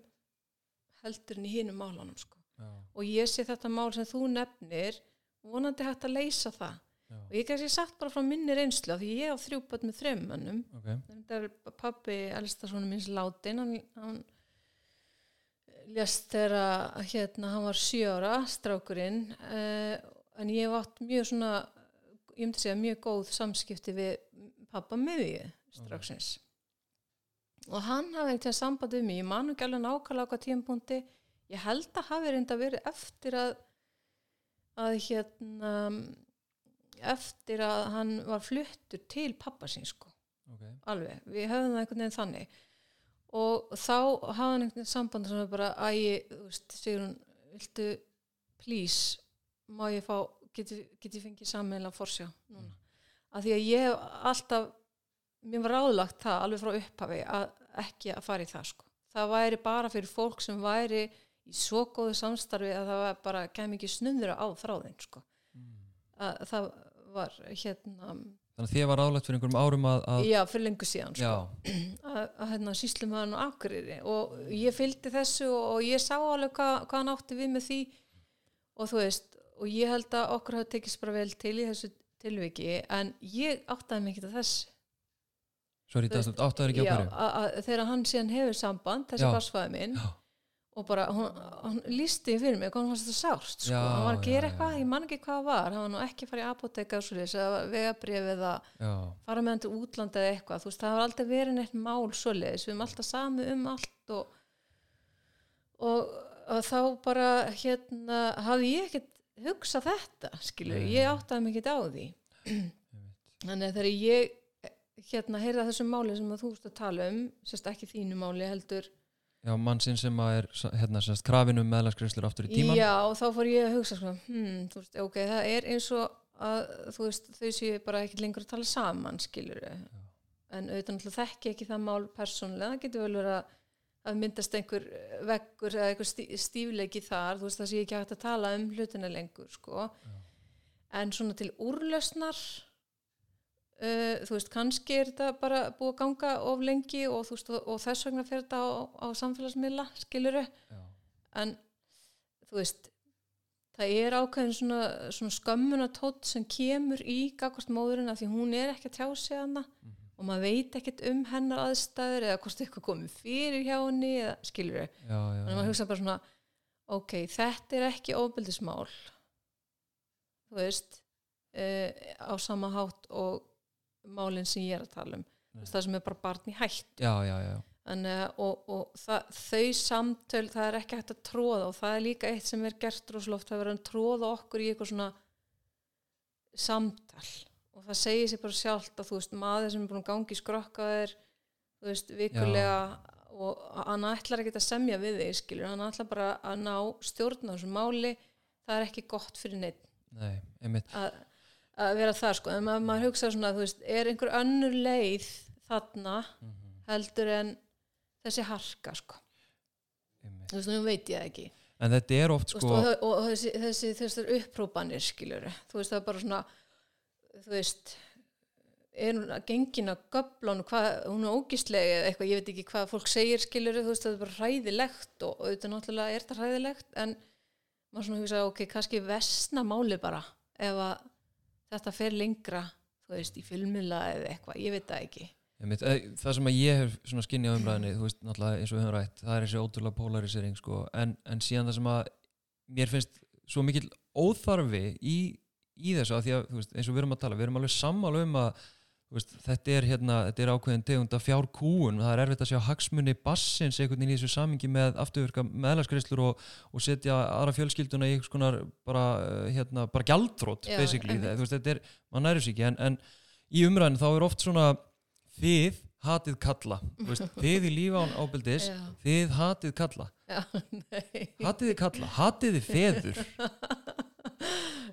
heldur en í hínum málunum sko. Já, og ég sé þetta mál sem þú nefnir vonandi hægt að leysa það. Já, og ég kannski sagt bara frá minni reynslu því ég á þrjú börn með þreim mönnum. Ok. Þetta er pappi elsta svona minns látin hann, hann lést þegar hérna hann var sjö ára strákurinn. Uh, en ég átt mjög svona ég myndi segja mjög góð samskipti við pappa miðju stráksins og hann hafði einhvern veginn samband við mig, ég man ekki alveg nákvæmlega á hvað tímpúndi ég held að hafi reynda verið eftir að að hérna eftir að hann var fluttur til pappa sín sko. Ok, alveg, við höfum það einhvern veginn þannig. Og þá hafa hann einhvern veginn samband sem er bara æ, þú veist, segir hún viltu please, má ég fá geti, geti fengið sammeila forsjá núna, af því að ég hef alltaf, mér var ráðlagt það alveg frá upphafi að ekki að fara í það sko, það væri bara fyrir fólk sem væri í svo góðu samstarfi að það var bara kem ekki snunður á þráðin sko. Að það var hérna þannig að þið var álægt fyrir einhverjum árum að, að já, fyrir lengur síðan sko. Að, að hérna, síslum hann á Akureyri. Og ég fylgdi þessu og, ég sá alveg hvað, hvað hann átti við með því. Og þú veist og ég held að okkur hafi tekist bara vel til í þessu tilviki en ég áttaði ekki að þessu. Sorry, Þú það áttaður ekki að, þegar hann síðan hefur samband þessi Já. barsfæði minn Já. Og bara, hún, hún lísti fyrir mig hann fannst þetta sárt sko. Já, hann var að gera já, eitthvað, já. ég man ekki hvað var. Hann var nú ekki að fara í apoteka svo að vegabrif eða fara með hann til útlanda eða eitthvað. Þú veist, það var aldrei verið neitt mál svoleiðis. Við erum alltaf sami um allt og, og, og þá bara hérna hafði ég ekkert hugsað þetta Nei. ég áttaði mig ekkert á því. Þannig þegar ég hérna heyrða þessum máli sem þú veist að tala um sérst ekki þínu máli heldur Já, mann sinn sem að er hérna, semst, krafinu meðlagsgreislur aftur í tíman Já, og þá fór ég að hugsa sko, hmm, veist, ok, það er eins og að veist, þau séu bara ekki lengur að tala saman, skilur en auðvitað þekki ekki það mál persónlega, það getur vel verið að að myndast einhver veggur eða einhver stí, stífleiki þar, þú veist, það sé ekki hægt að tala um hlutina lengur, sko. En svona til úrlösnar uh, þú veist, kannski er þetta bara búið að ganga of lengi og, veist, og, og þess vegna fyrir þetta á, á samfélagsmiðla, skiluru Já. en þú veist það er ákveðin svona, svona skömmunatótt sem kemur í gagvart móðurinn af því hún er ekki að tjá sig hana og maður veit ekkert um hennar aðstæður eða hvort eitthvað komið fyrir hjá henni eða skilur þau, Já, já, þannig að maður hugsa bara svona ok, þetta er ekki óbyldismál þú veist uh, á sama hátt og málinn sem ég er að tala um. Veist, það sem er bara barn í hætt já, já, já. Þannig, að- og, og það, þau samtöl það er ekki hægt að tróða og það er líka eitt sem er gert rosalóft að vera að tróða okkur í eitthvað svona samtal. Og það segir sér bara sjálft að þú veist maður sem er búin að gangi skrokkaðir þú veist vikulega og hann ætlar ekki að semja við þig skilur, hann ætlar bara að ná stjórn á þessu máli, það er ekki gott fyrir neitt Nei, einmitt. Að, að vera það sko. En maður, maður hugsa svona, veist, er einhver önnur leið þarna heldur en þessi harka sko? Þú veist, nú veit ég það ekki. En þetta er oft sko veist, og, og þessi, þessi, þessi upprópanir skilur, þú veist, það er bara svona þú veist er hún að gengina göflun hvað, hún er ógíslega eða eitthvað, ég veit ekki hvað fólk segir skilur, þú veist, það er bara hræðilegt og auðvitað náttúrulega er það hræðilegt en maður svona hugsa, ok, kannski vesna máli bara ef að þetta fer lengra, þú veist, í filmila eða eitthvað, ég veit það ekki. Einmitt, eh, það sem ég hef svona skinni á umræðinni, þú veist, náttúrulega eins og við höfum rætt það er þessi ótrúlega polarisering sko en, en síðan það sem að mér finnst svo mikill óþarfi í, í þessu að því að, veist, eins og við erum að tala við erum alveg sammála um að veist, þetta er hérna, þetta er ákveðin tegund af fjárkúun, það er erfitt að sjá hagsmunni bassins einhvern veginn í þessu samingi með afturverka meðlaskreislur og, og setja aðra fjölskylduna í einhvers konar bara, eh, hérna, bara gjaldrótt Já, basically, þú veist, þetta er mann næri sig ekki, en, en í umræðinu þá er oft svona þið hatið kalla, veist, þið í lífa án ábyldis, þið hatið kalla. Já, hatið kalla, hatið feður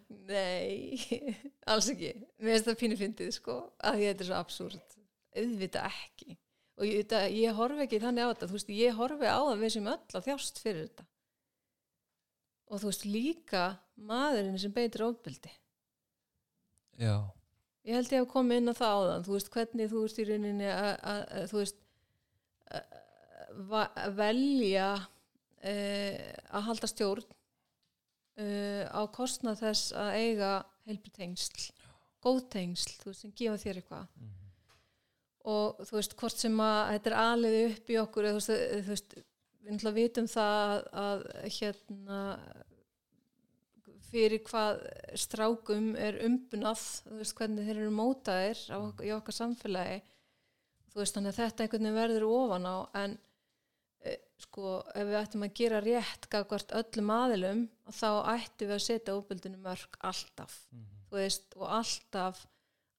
Nei, alls ekki. Mér finnst það pínu fyndið, sko, að þetta er svo absúrt. Auðvitað ekki. Og ég, þetta, ég horfi ekki þannig á þetta, þú veist, ég horfi á það við sem öll að þjást fyrir þetta. Og þú veist, líka maðurinn sem beitir ofbeldi. já, Ég held ég að koma inn á það áðan, þú veist, hvernig þú veist í rauninni að, þú veist, velja uh, að halda stjórn uh, á kostnað þess að eiga heilbri tengsl, góð tengsl, þú veist, sem gefa þér eitthvað. Og þú veist, hvort sem að þetta er alið upp í okkur, eða, þú veist, við náttúrulega vitum það að, að hérna fyrir hvað strákum er umbunað, þú veist hvernig þeir eru mótaðir á, ok- í okkar samfélagi. Þú veist þannig að þetta einhvern veginn verður ofan á en sko ef við ættum að gera rétt gagvart öllum aðilum þá ættum við að setja óbyldinu mörg alltaf. Þú veist og alltaf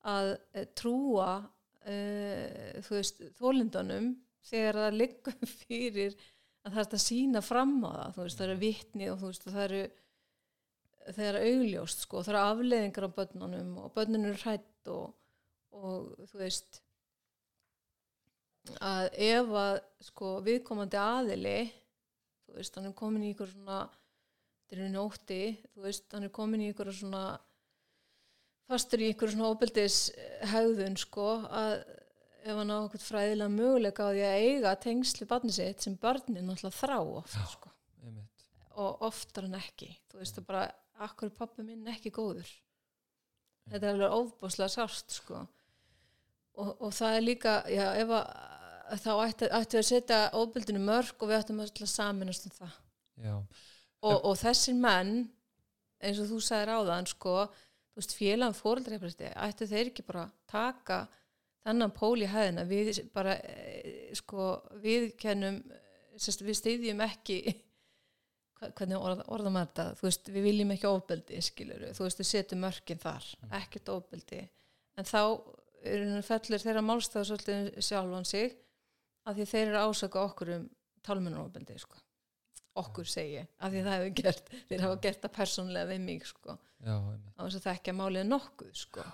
að e, trúa þú veist þólindunum þegar það liggur fyrir að það er að sína fram á það. Veist það eru vitni og þú veist það eru er augljóst sko, það eru afleðingar á börnunum og börnunum eru hrætt og, og þú veist að ef að sko viðkomandi aðili þú veist, hann er komin í ykkur svona þetta er nótti, þú veist, hann er komin í ykkur svona fastur í ykkur svona óbyldis hegðun sko, að ef hann á okkur fræðilega möguleika á því að eiga tengsli barni sitt sem barnin náttúrulega þrá oft sko. einmitt. Og oftar en ekki. Þú veist það bara, akkur pappi minn ekki góður? Þetta er alveg ofbúslega sárt sko. Og, og það er líka já, ef að þá ætti við að setja ofbildinu mörg og við ættum að saminast um það. Og, og þessir menn eins og þú sagðir á það sko, þú veist félagum fóreldreifræsti ættu þeir ekki bara taka þennan pól í hæðina? Við bara eh, sko við kennum við styðjum ekki hvernig orð, orðum maður þetta? Þú veist, við viljum ekki ofbeldi skilur þú veist, við setjum mörkin þar ekkert ofbeldi, en þá fellur þeirra málstæðu svolítið sjálfan sig af því þeir eru ásaka okkur um tálmunarofbeldi sko. okkur segi af því það hefur gert þeir hafa gert það persónlega við mig sko. á þess að það ekki að málið nokkuð sko.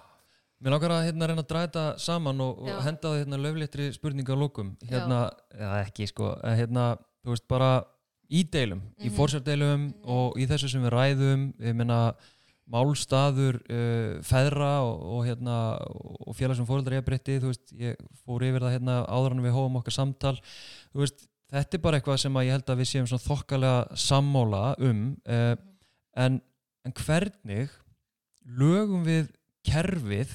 Mér langar að hérna reyna að þetta saman og, og henda það hérna löfléttri spurninga á lókum hérna, eða ekki sko hérna, þú veist bara í deilum í Mhm. fórsjárdeilum og í þessu sem við ræðum ég meina málstaður uh, feðra og, og hérna og félagsum fóreldrar ég breytti þú veist, ég fór yfir það hérna áður en við hófum okkar samtal. Þú veist, þetta er bara eitthvað sem ég held að við séum svona þokkalega sammála um uh, en, en hvernig lögum við kerfið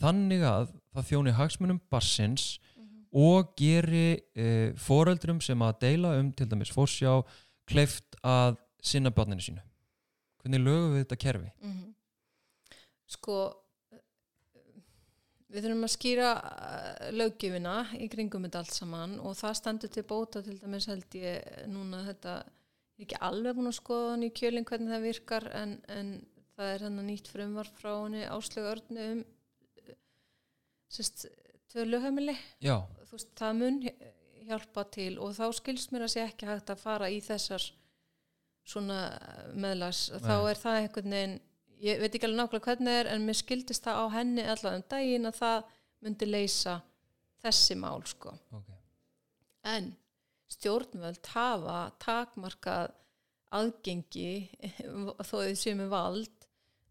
þannig að það þjóni hagsmunum barsins og geri uh, foreldrum sem að deila um til dæmis fórsjá kleift að sinna barninu sínu hvernig lögum við þetta kerfi? Mhm. Sko við þurfum að skýra uh, löggjöfina í kringum þetta allt saman og það stendur til bóta til dæmis held ég núna þetta er ekki alveg búin að skoða hann í kjölinn hvernig það virkar en, en það er hann nýtt frumvarp frá henni áslögu örnu um uh, sérst, veist, það mun hjálpa til og þá skilst mér að sé ekki hægt að fara í þessar svona meðlags þá Nei. er það einhvern veginn ég veit ekki alveg nákvæmlega hvernig er en mér skildist það á henni allavega um daginn að það myndi leysa þessi mál sko. Ok. En stjórnvöld hafa takmarkað aðgengi þó þau séu með vald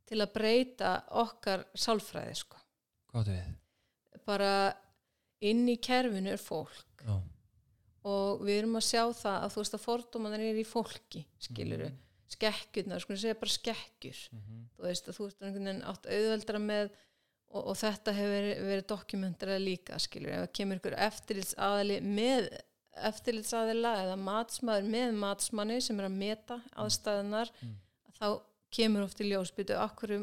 til að breyta okkar sálfræði sko. Bara inn í kerfinu er fólk. Já. Og við erum að sjá það að þú veist að fordómanar er í fólki skiluru, Mhm. skekkjurnar sko segja bara skekkjur Mhm. þú veist að þú veist einhvern veginn átt auðveldra með og, og þetta hefur verið, verið dokumentarað líka skilur, ef það kemur ykkur eftirlitsaðali með eftirlitsaðila eða matsmaður með matsmanni sem er að meta aðstæðunar Mm. þá kemur oft í ljósbyttu akkur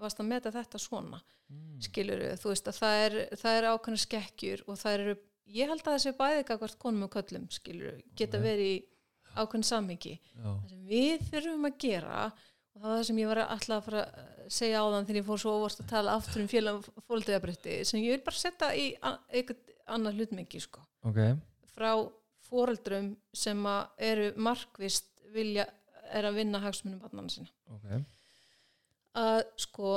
varst að meta þetta svona Mm. skilur þú veist að það er, það er ákveðna skekkjur og það eru, ég held að það sé bæði gagvart konum og köllum skilur geta verið í ákveðin sem við þurfum að gera og það var það sem ég var alltaf að fara að segja áðan þegar ég fór svo óvart að tala aftur um félag fólkdæðabrytti sem ég vil bara setja í eitthvað annað hlutmengi sko. Ok, frá fóreldrum sem eru markvist vilja er að vinna hagsmunum barnana sinna. Ok. Að sko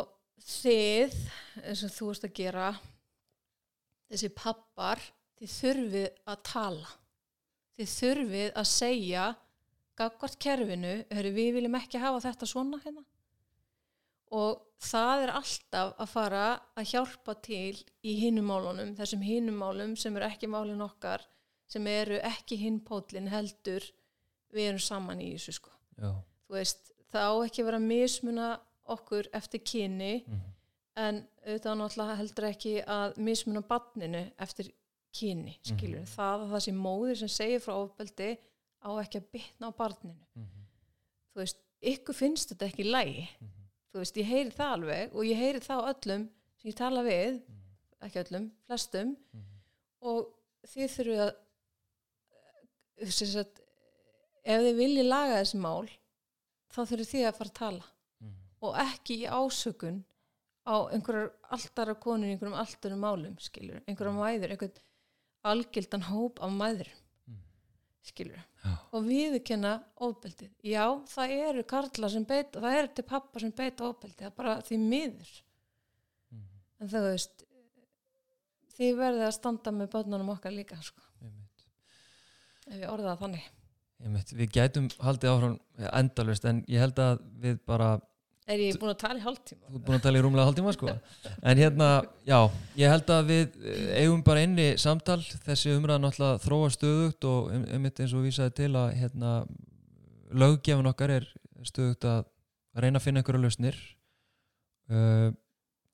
þið eins og þú ert að gera þessi pappar þið þurfið að tala þið þurfið að segja gagvart kerfinu hörru, við viljum ekki hafa þetta svona hérna og það er alltaf að fara að hjálpa til í hinnumálunum, þessum hinnumálum sem eru ekki málin okkar sem eru ekki hinnpótlin heldur við erum saman í þessu sko já. þú veist, það á ekki vera að mismuna okkur eftir kyni Mm. en auðvitað náttúrulega heldur ekki að mismuna barninu eftir kyni, skilur Mhm. það að það sé móðir sem segir frá ofbeldi á ekki að bitna á barninu Mhm. þú veist, ykkur finnst þetta ekki lægi Mhm. þú veist, ég heyri það alveg og ég heyri það á öllum sem ég tala við ekki öllum, flestum Mhm. og þið þurfum að eh, sagt, ef þið viljið laga þessi mál þá þurfum þið að fara að tala Mhm. og ekki í ásökun á einhverjar alltara konur einhverjum alltarum málum, skilur, einhverjar mæður einhvern algildan hóp af mæður Mm. skilur Já. og viðurkenna ofbeldið. Já, það eru karlar sem beita það eru til pappa sem beita ofbeldið það er bara því miður. Mhm. en þú veist þið verðið að standa með börnunum okkar líka sko, ef ég orða það þannig. Við gætum haldið áfram endalust en ég held að við bara er ég búin að tala í hálftíma? Þú ert búin að tala í rúmlega hálftíma sko. En hérna, já, ég held að við eh, eigum bara inni samtal. Þessi umræða náttúrulega þróa stöðugt og um- einmitt eins og vísaði til að hérna, löggefun okkar er stöðugt að reyna að finna einhverja lausnir. Uh,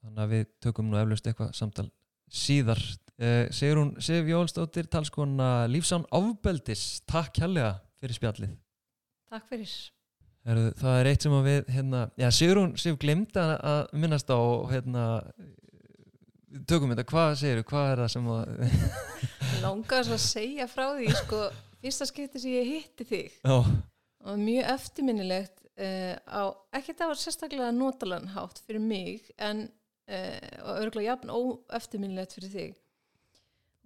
Þannig að við tökum nú eflaust eitthvað samtal síðar. Uh, Sigrún Sif Jólstóttir, talskona Lífsán Áfbeldis Takk kjærlega fyrir spjallið. Takk fyrir það er eitt sem við hérna, já, Sigrún Sif glimta að minnast á og hérna tökum þetta, hvað segirðu, hvað er það sem að langar svo að segja frá því sko, fyrsta skipti sem ég hitti þig já, og mjög eftirminnilegt uh, á, ekki það var sérstaklega notalan hátt fyrir mig en uh, og örgulega jafn óeftirminnilegt fyrir þig.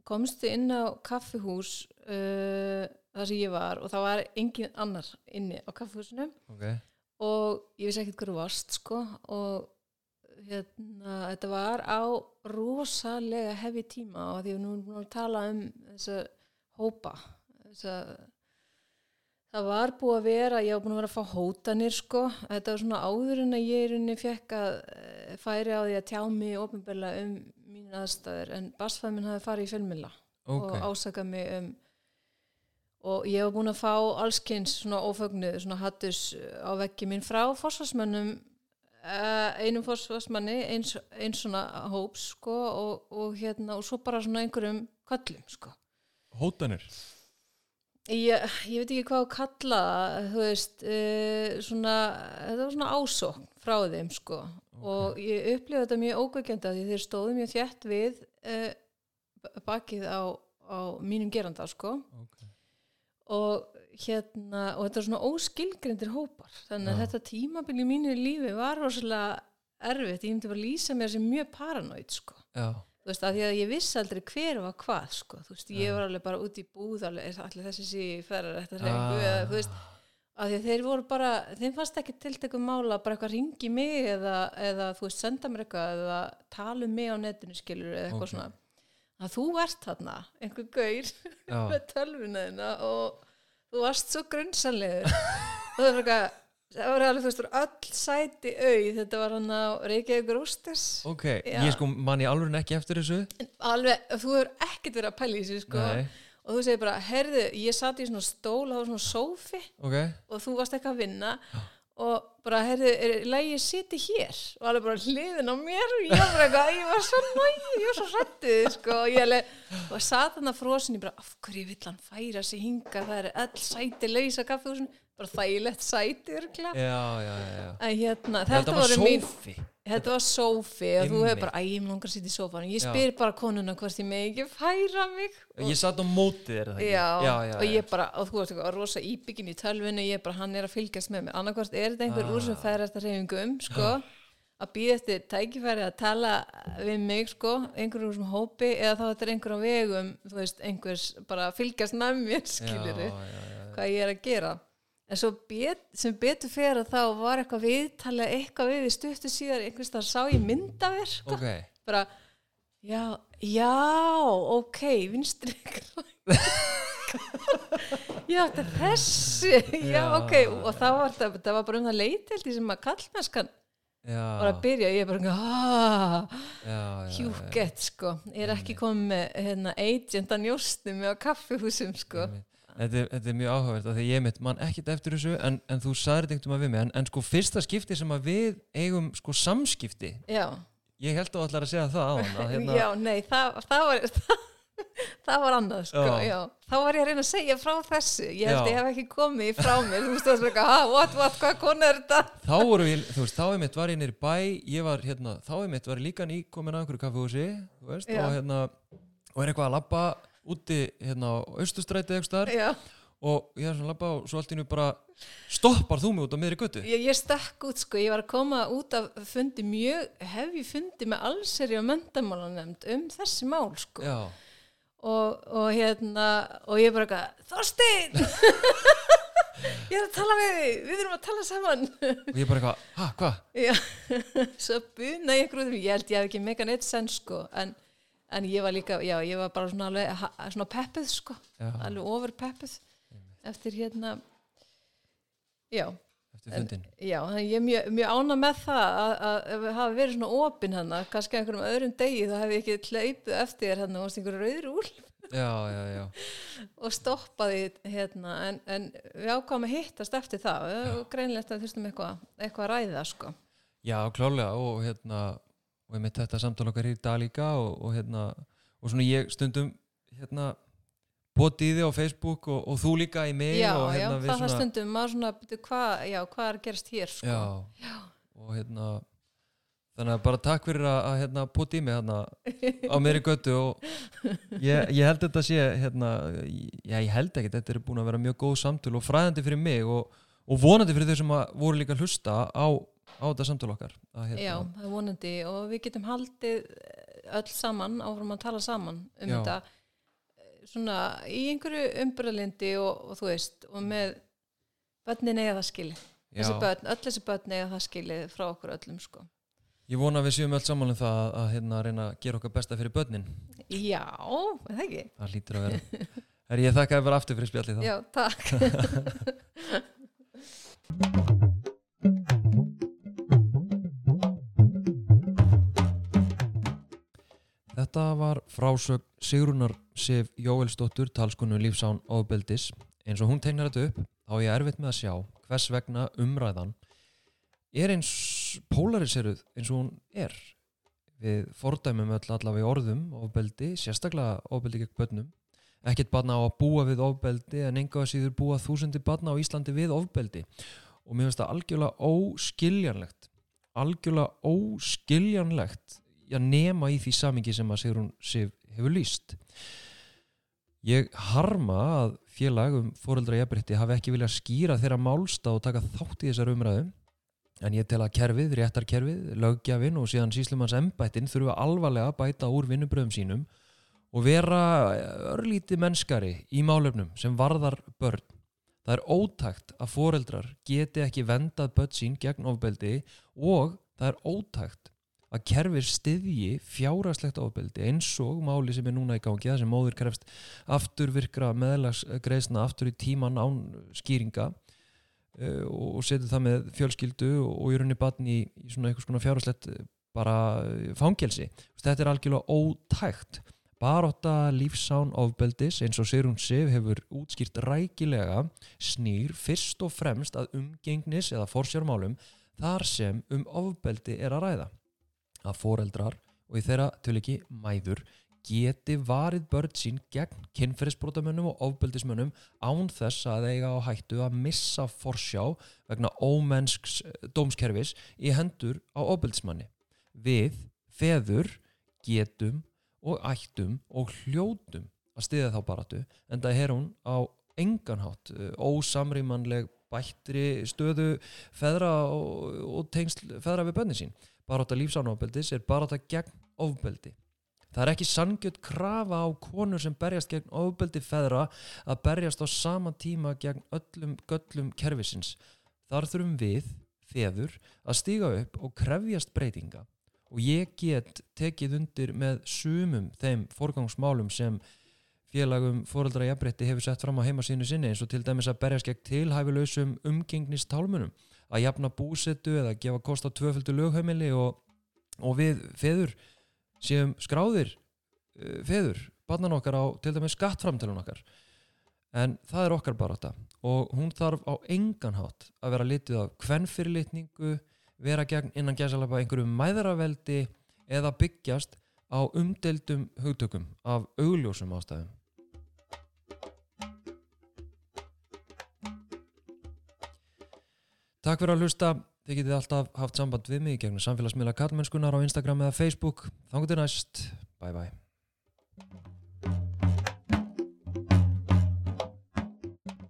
Komstu inn á kaffihús uh, þar sem ég var og það var engin annar inni á kaffehúsinu ok, og ég vissi ekkert hverju varst sko og hérna, þetta var á rosalega hefi tíma og því við nú erum að tala um þessa hópa þessa það var búið að vera, ég var búin að vera að fá hótanir sko, þetta var svona áður en að ég í rauninni fekk að eh, færi á því að tjá mig ofinbeglega um mín aðstæður en basfæð minn hafi farið í fjölmilla ok. og ásakað mig um og ég hef búin að fá allskynns svona ófögnuð, svona hattus á veggi minn frá fórsvarsmönnum uh, einum fórsvarsmanni eins, eins svona hóps sko og, og hérna og svo bara svona einhverjum kallum sko. Hótanir? Ég, ég veit ekki hvað að kalla það, þú veist uh, svona, þetta var svona ásókn frá þeim sko. Og ég upplifa þetta mjög ógækjanda því þeir stóðu mjög þjætt við uh, bakið á, á mínum geranda sko. Ok, og hérna og þetta er svona óskilgrindir hópar. Þannig að Já. þetta tímabil í mínu lífi var rosalega erfitt, ég myndi bara lýsa mér sem mjög paranoid sko. Já, þú veist, því að ég vissi aldrei hver var hvað sko, þú veist, ég var alveg bara út í búð alveg, allir þessi sí ferrar eftir reyningu, Ah. eða þú veist af því að þeir voru bara, þeim fannst ekki tiltekum mála bara eitthvað ringi mig eða, eða þú veist, senda mér eitthvað eða tala um mig á netinu skilur eða eitthvað Ok. svona að þú ert þarna, einhver gaur með tölvuna þina og þú varst svo grunnsanlegur og það var eitthvað það var alveg þú veist, öll sæti auð þetta var hann á Reykjavík Rósters ok Já. ég sko man ég alveg ekki eftir þessu. Alveg, þú hefur ekkert verið að pæla í þessu sko. Nei, og þú segir bara, herðu, ég satt í svona stól var svona sófi ok, og þú varst eitthvað að vinna. Og bara, herðu, er lægi ég siti hér? Og alveg bara hliðin á mér og ég var eitthvað, ég var svo næg ég var svo hrættið, sko. Og ég alveg, og satt hann að frosin, ég bara af hverju vill hann færa sig hinga, það er öll sæti lausa kaffehúsin, bara þægilegt sæti örgla, en hérna, þetta voru mín Þetta var sófi og þú hefur bara, æ, ég langar að sitja í sófanum. Ég spyr bara konuna hvort ég megi ekki færa mig. Og, ég satt á mótið það ekki já, já, já, og ég bara, og þú ert eitthvað rosa íbyggin í tölvinu, ég bara, hann er að fylgjast með mér. Annarkvort er þetta einhver Ah. úr sem færa þetta reyfingum, sko, að býða eftir tækifæri að tala við mig, sko, einhver úr sem hópi, eða þá þetta er einhver á vegum, þú veist, einhvers bara fylgjast með mér, já, hvað ég er að gera en svo bet, sem betur fyrir að þá var eitthvað viðtalið eitthvað við í stuttu síðar einhvers þar sá ég myndaver ok, bara, já, já ok, vinstri já, þetta er þessi. Já, ok, og þá var þetta það var bara um það leiteldi sem að kallmennskan var að byrja, ég er bara aaaah, hjúgett sko, ég er ekki komið með hérna, agent að njóstni með á kaffihúsum sko. Einmitt. Þetta er, þetta er mjög áhugavert af því að ég mitt mann ekkit eftir þessu en, en þú sagðir þetta einhvern veginn við mig en, en sko fyrsta skipti sem að við eigum sko samskipti já, ég held að allar að segja það á hann að, hérna, Já, nei, það, það var það, var annað, sko, Já. Þá var ég að reyna að segja frá þessu Ég held Já. ég hef ekki komið frá mér Þú veist það er eitthvað, ha, what, what, hvað konu er þetta? þá voru við, þú veist, þá er mitt var ég nýri bæ ég var hérna, þá er mitt var ég líka ný komin að einhverju kaffehúsi, þú og hérna, og er eitthvað að labba úti hérna á austustræti eitthvað og ég er svona labba og svo allt í nú bara stoppar þú mig út á miðri götu. Ég, ég stakk út, sko. Ég var að koma út af fundi mjög Hef ég fundi með allseri og mendamálanemnd Um þessi mál, sko. Og, og hérna Og ég bara eitthvað, Þorstein Ég er að tala við þig. Við erum að tala saman. Og ég bara eitthvað, ha, hvað? Já, svo buna ég ykkur út um, ég held ég hef ekki megan eitt senn sko, en, en ég var líka, já, ég var bara svona, alveg, svona peppuð sko, Já, alveg ofur peppuð eftir hérna, já, eftir fundin já, ég er mjög, mjög ána með það að, við hafa verið svona opinn hann, kannski einhverjum öðrum degi þá hef ég ekki hlaupið eftir hann og varst einhverju rauður úl já, já, og stoppaði hérna, en, en við ákváðum að hittast eftir það. Og greinlegt að þurftum eitthvað, eitthvað að ræða sko. já, klálega og hérna, og ég mitt þetta samtal okkar í dag líka og, og hérna, og svona ég stundum hérna potið í þig á Facebook og, og þú líka í mig já, og já, hérna það var stundum maður svona, hvað, já, hvað er að gerast hér sko? já, og hérna þannig að bara takk fyrir að, að hérna, poti í mig hérna á mér í göttu og ég, ég held þetta sé hérna, já ég held ekki þetta er búin að vera mjög góð samtöl og fræðandi fyrir mig og, og vonandi fyrir þau sem voru líka hlusta á, á þetta samtöl okkar hérna, já, það er vonandi og við getum haldið öll saman áfram að tala saman um Já. þetta svona í einhverju umbröðlindi og, og þú veist og með börnin eða það skilið. Börn, öll þessi börn eða það skilið frá okkur öllum sko. Ég vona að við séum öll saman um það að hérna, reyna að gera okkar besta fyrir börnin. Já, það ekki? Það lítur að vera. Er ég þakkaði bara aftur fyrir spjallið þá. Já, takk Þetta var frásögn Sigrunar Sif Jóelsdóttur talskonu lífsán ofbeldis. Eins og hún tegnar þetta upp þá er ég erfitt með að sjá hvers vegna umræðan er eins polariseruð eins og hún er. Við fordæmum öll allavega í orðum ofbeldi, sérstaklega ofbeldi gegn börnum. Ekkert barna á að búa við ofbeldi en enga að síður búa þúsundi barna á Íslandi við ofbeldi. Og mér finnst það algjörlega óskiljanlegt algjörlega óskiljanlegt að nema í því samingi sem að Sigrún Sif hefur lýst ég harma að félag um fóreldra jafnbrytti hafi ekki viljað skýra þeirra málsta og taka þátt í þessar umræðu en ég tel að kerfið, réttarkerfið, löggjafin og síðan síslumans embættin þurfa alvarlega að bæta úr vinnubröðum sínum og vera örlíti mennskari í málefnum sem varðar börn. Það er ótækt að foreldrar geti ekki vendað börn sín gegn ofbeldi og það er ótækt að kerfir styðji fjárhagslegt ofbeldi eins og máli sem er núna í gangi það sem móður krefst afturvirkra meðlagsgreisna aftur í tíman án skýringa uh, og setur það með fjölskyldu og í rauninni batn í, í svona eitthvað svona fjárhagslegt bara fangelsi. Þetta er algjörlega ótækt Baróta lífsán ofbeldis eins og Sigrun Sif hefur útskýrt rækilega snýr fyrst og fremst að umgengnis eða forsjármálum þar sem um ofbeldi er að ræða. Að foreldrar og í þeirra til ekki mæður geti varið börn sín gegn kynferðisbrotamönnum og ofbeldismönnum án þess að eiga á hættu að missa forsjá vegna ómennsks dómskerfis í hendur á ofbeldismanni. Við, feður, getum og ættum og hljótum að stiða þá baratu en það er hún á enganhátt ósamrýmanleg bættri stöðu feðra og, og tengsl feðra við bönni sín barátta lífsánofbeldis er barátta gegn ofbeldi. Það er ekki sangjöld krafa á konur sem berjast gegn ofbeldi feðra að berjast á sama tíma gegn öllum göllum kerfisins. Þar þurfum við, feður að stíga upp og krefjast breytinga. Og ég get tekið undir með sumum þeim forgangsmálum sem félagum fóreldra jafnbreytti hefur sett fram á heimasínu sinni eins og til dæmis að berjast gegn tilhæfilausum umgengnistálmunum að jafna búsetu eða gefa kost á tvöföldu lögheimili og, og við feður séum skráðir uh, feður, barnan okkar á til dæmis skattframtælun okkar en það er okkar bara þetta og hún þarf á enganhátt að vera litið af kvennfyrirlitningu vera gegn innan gæsalapa einhverju mæðraveldi eða byggjast á umdeldum hugtökum af augljósum ástæðum. Takk fyrir að hlusta. Þið getið alltaf haft samband við mig gegnum samfélagsmiðla Kallmennskunar á Instagram eða Facebook. Þangur til næst. Bye bye.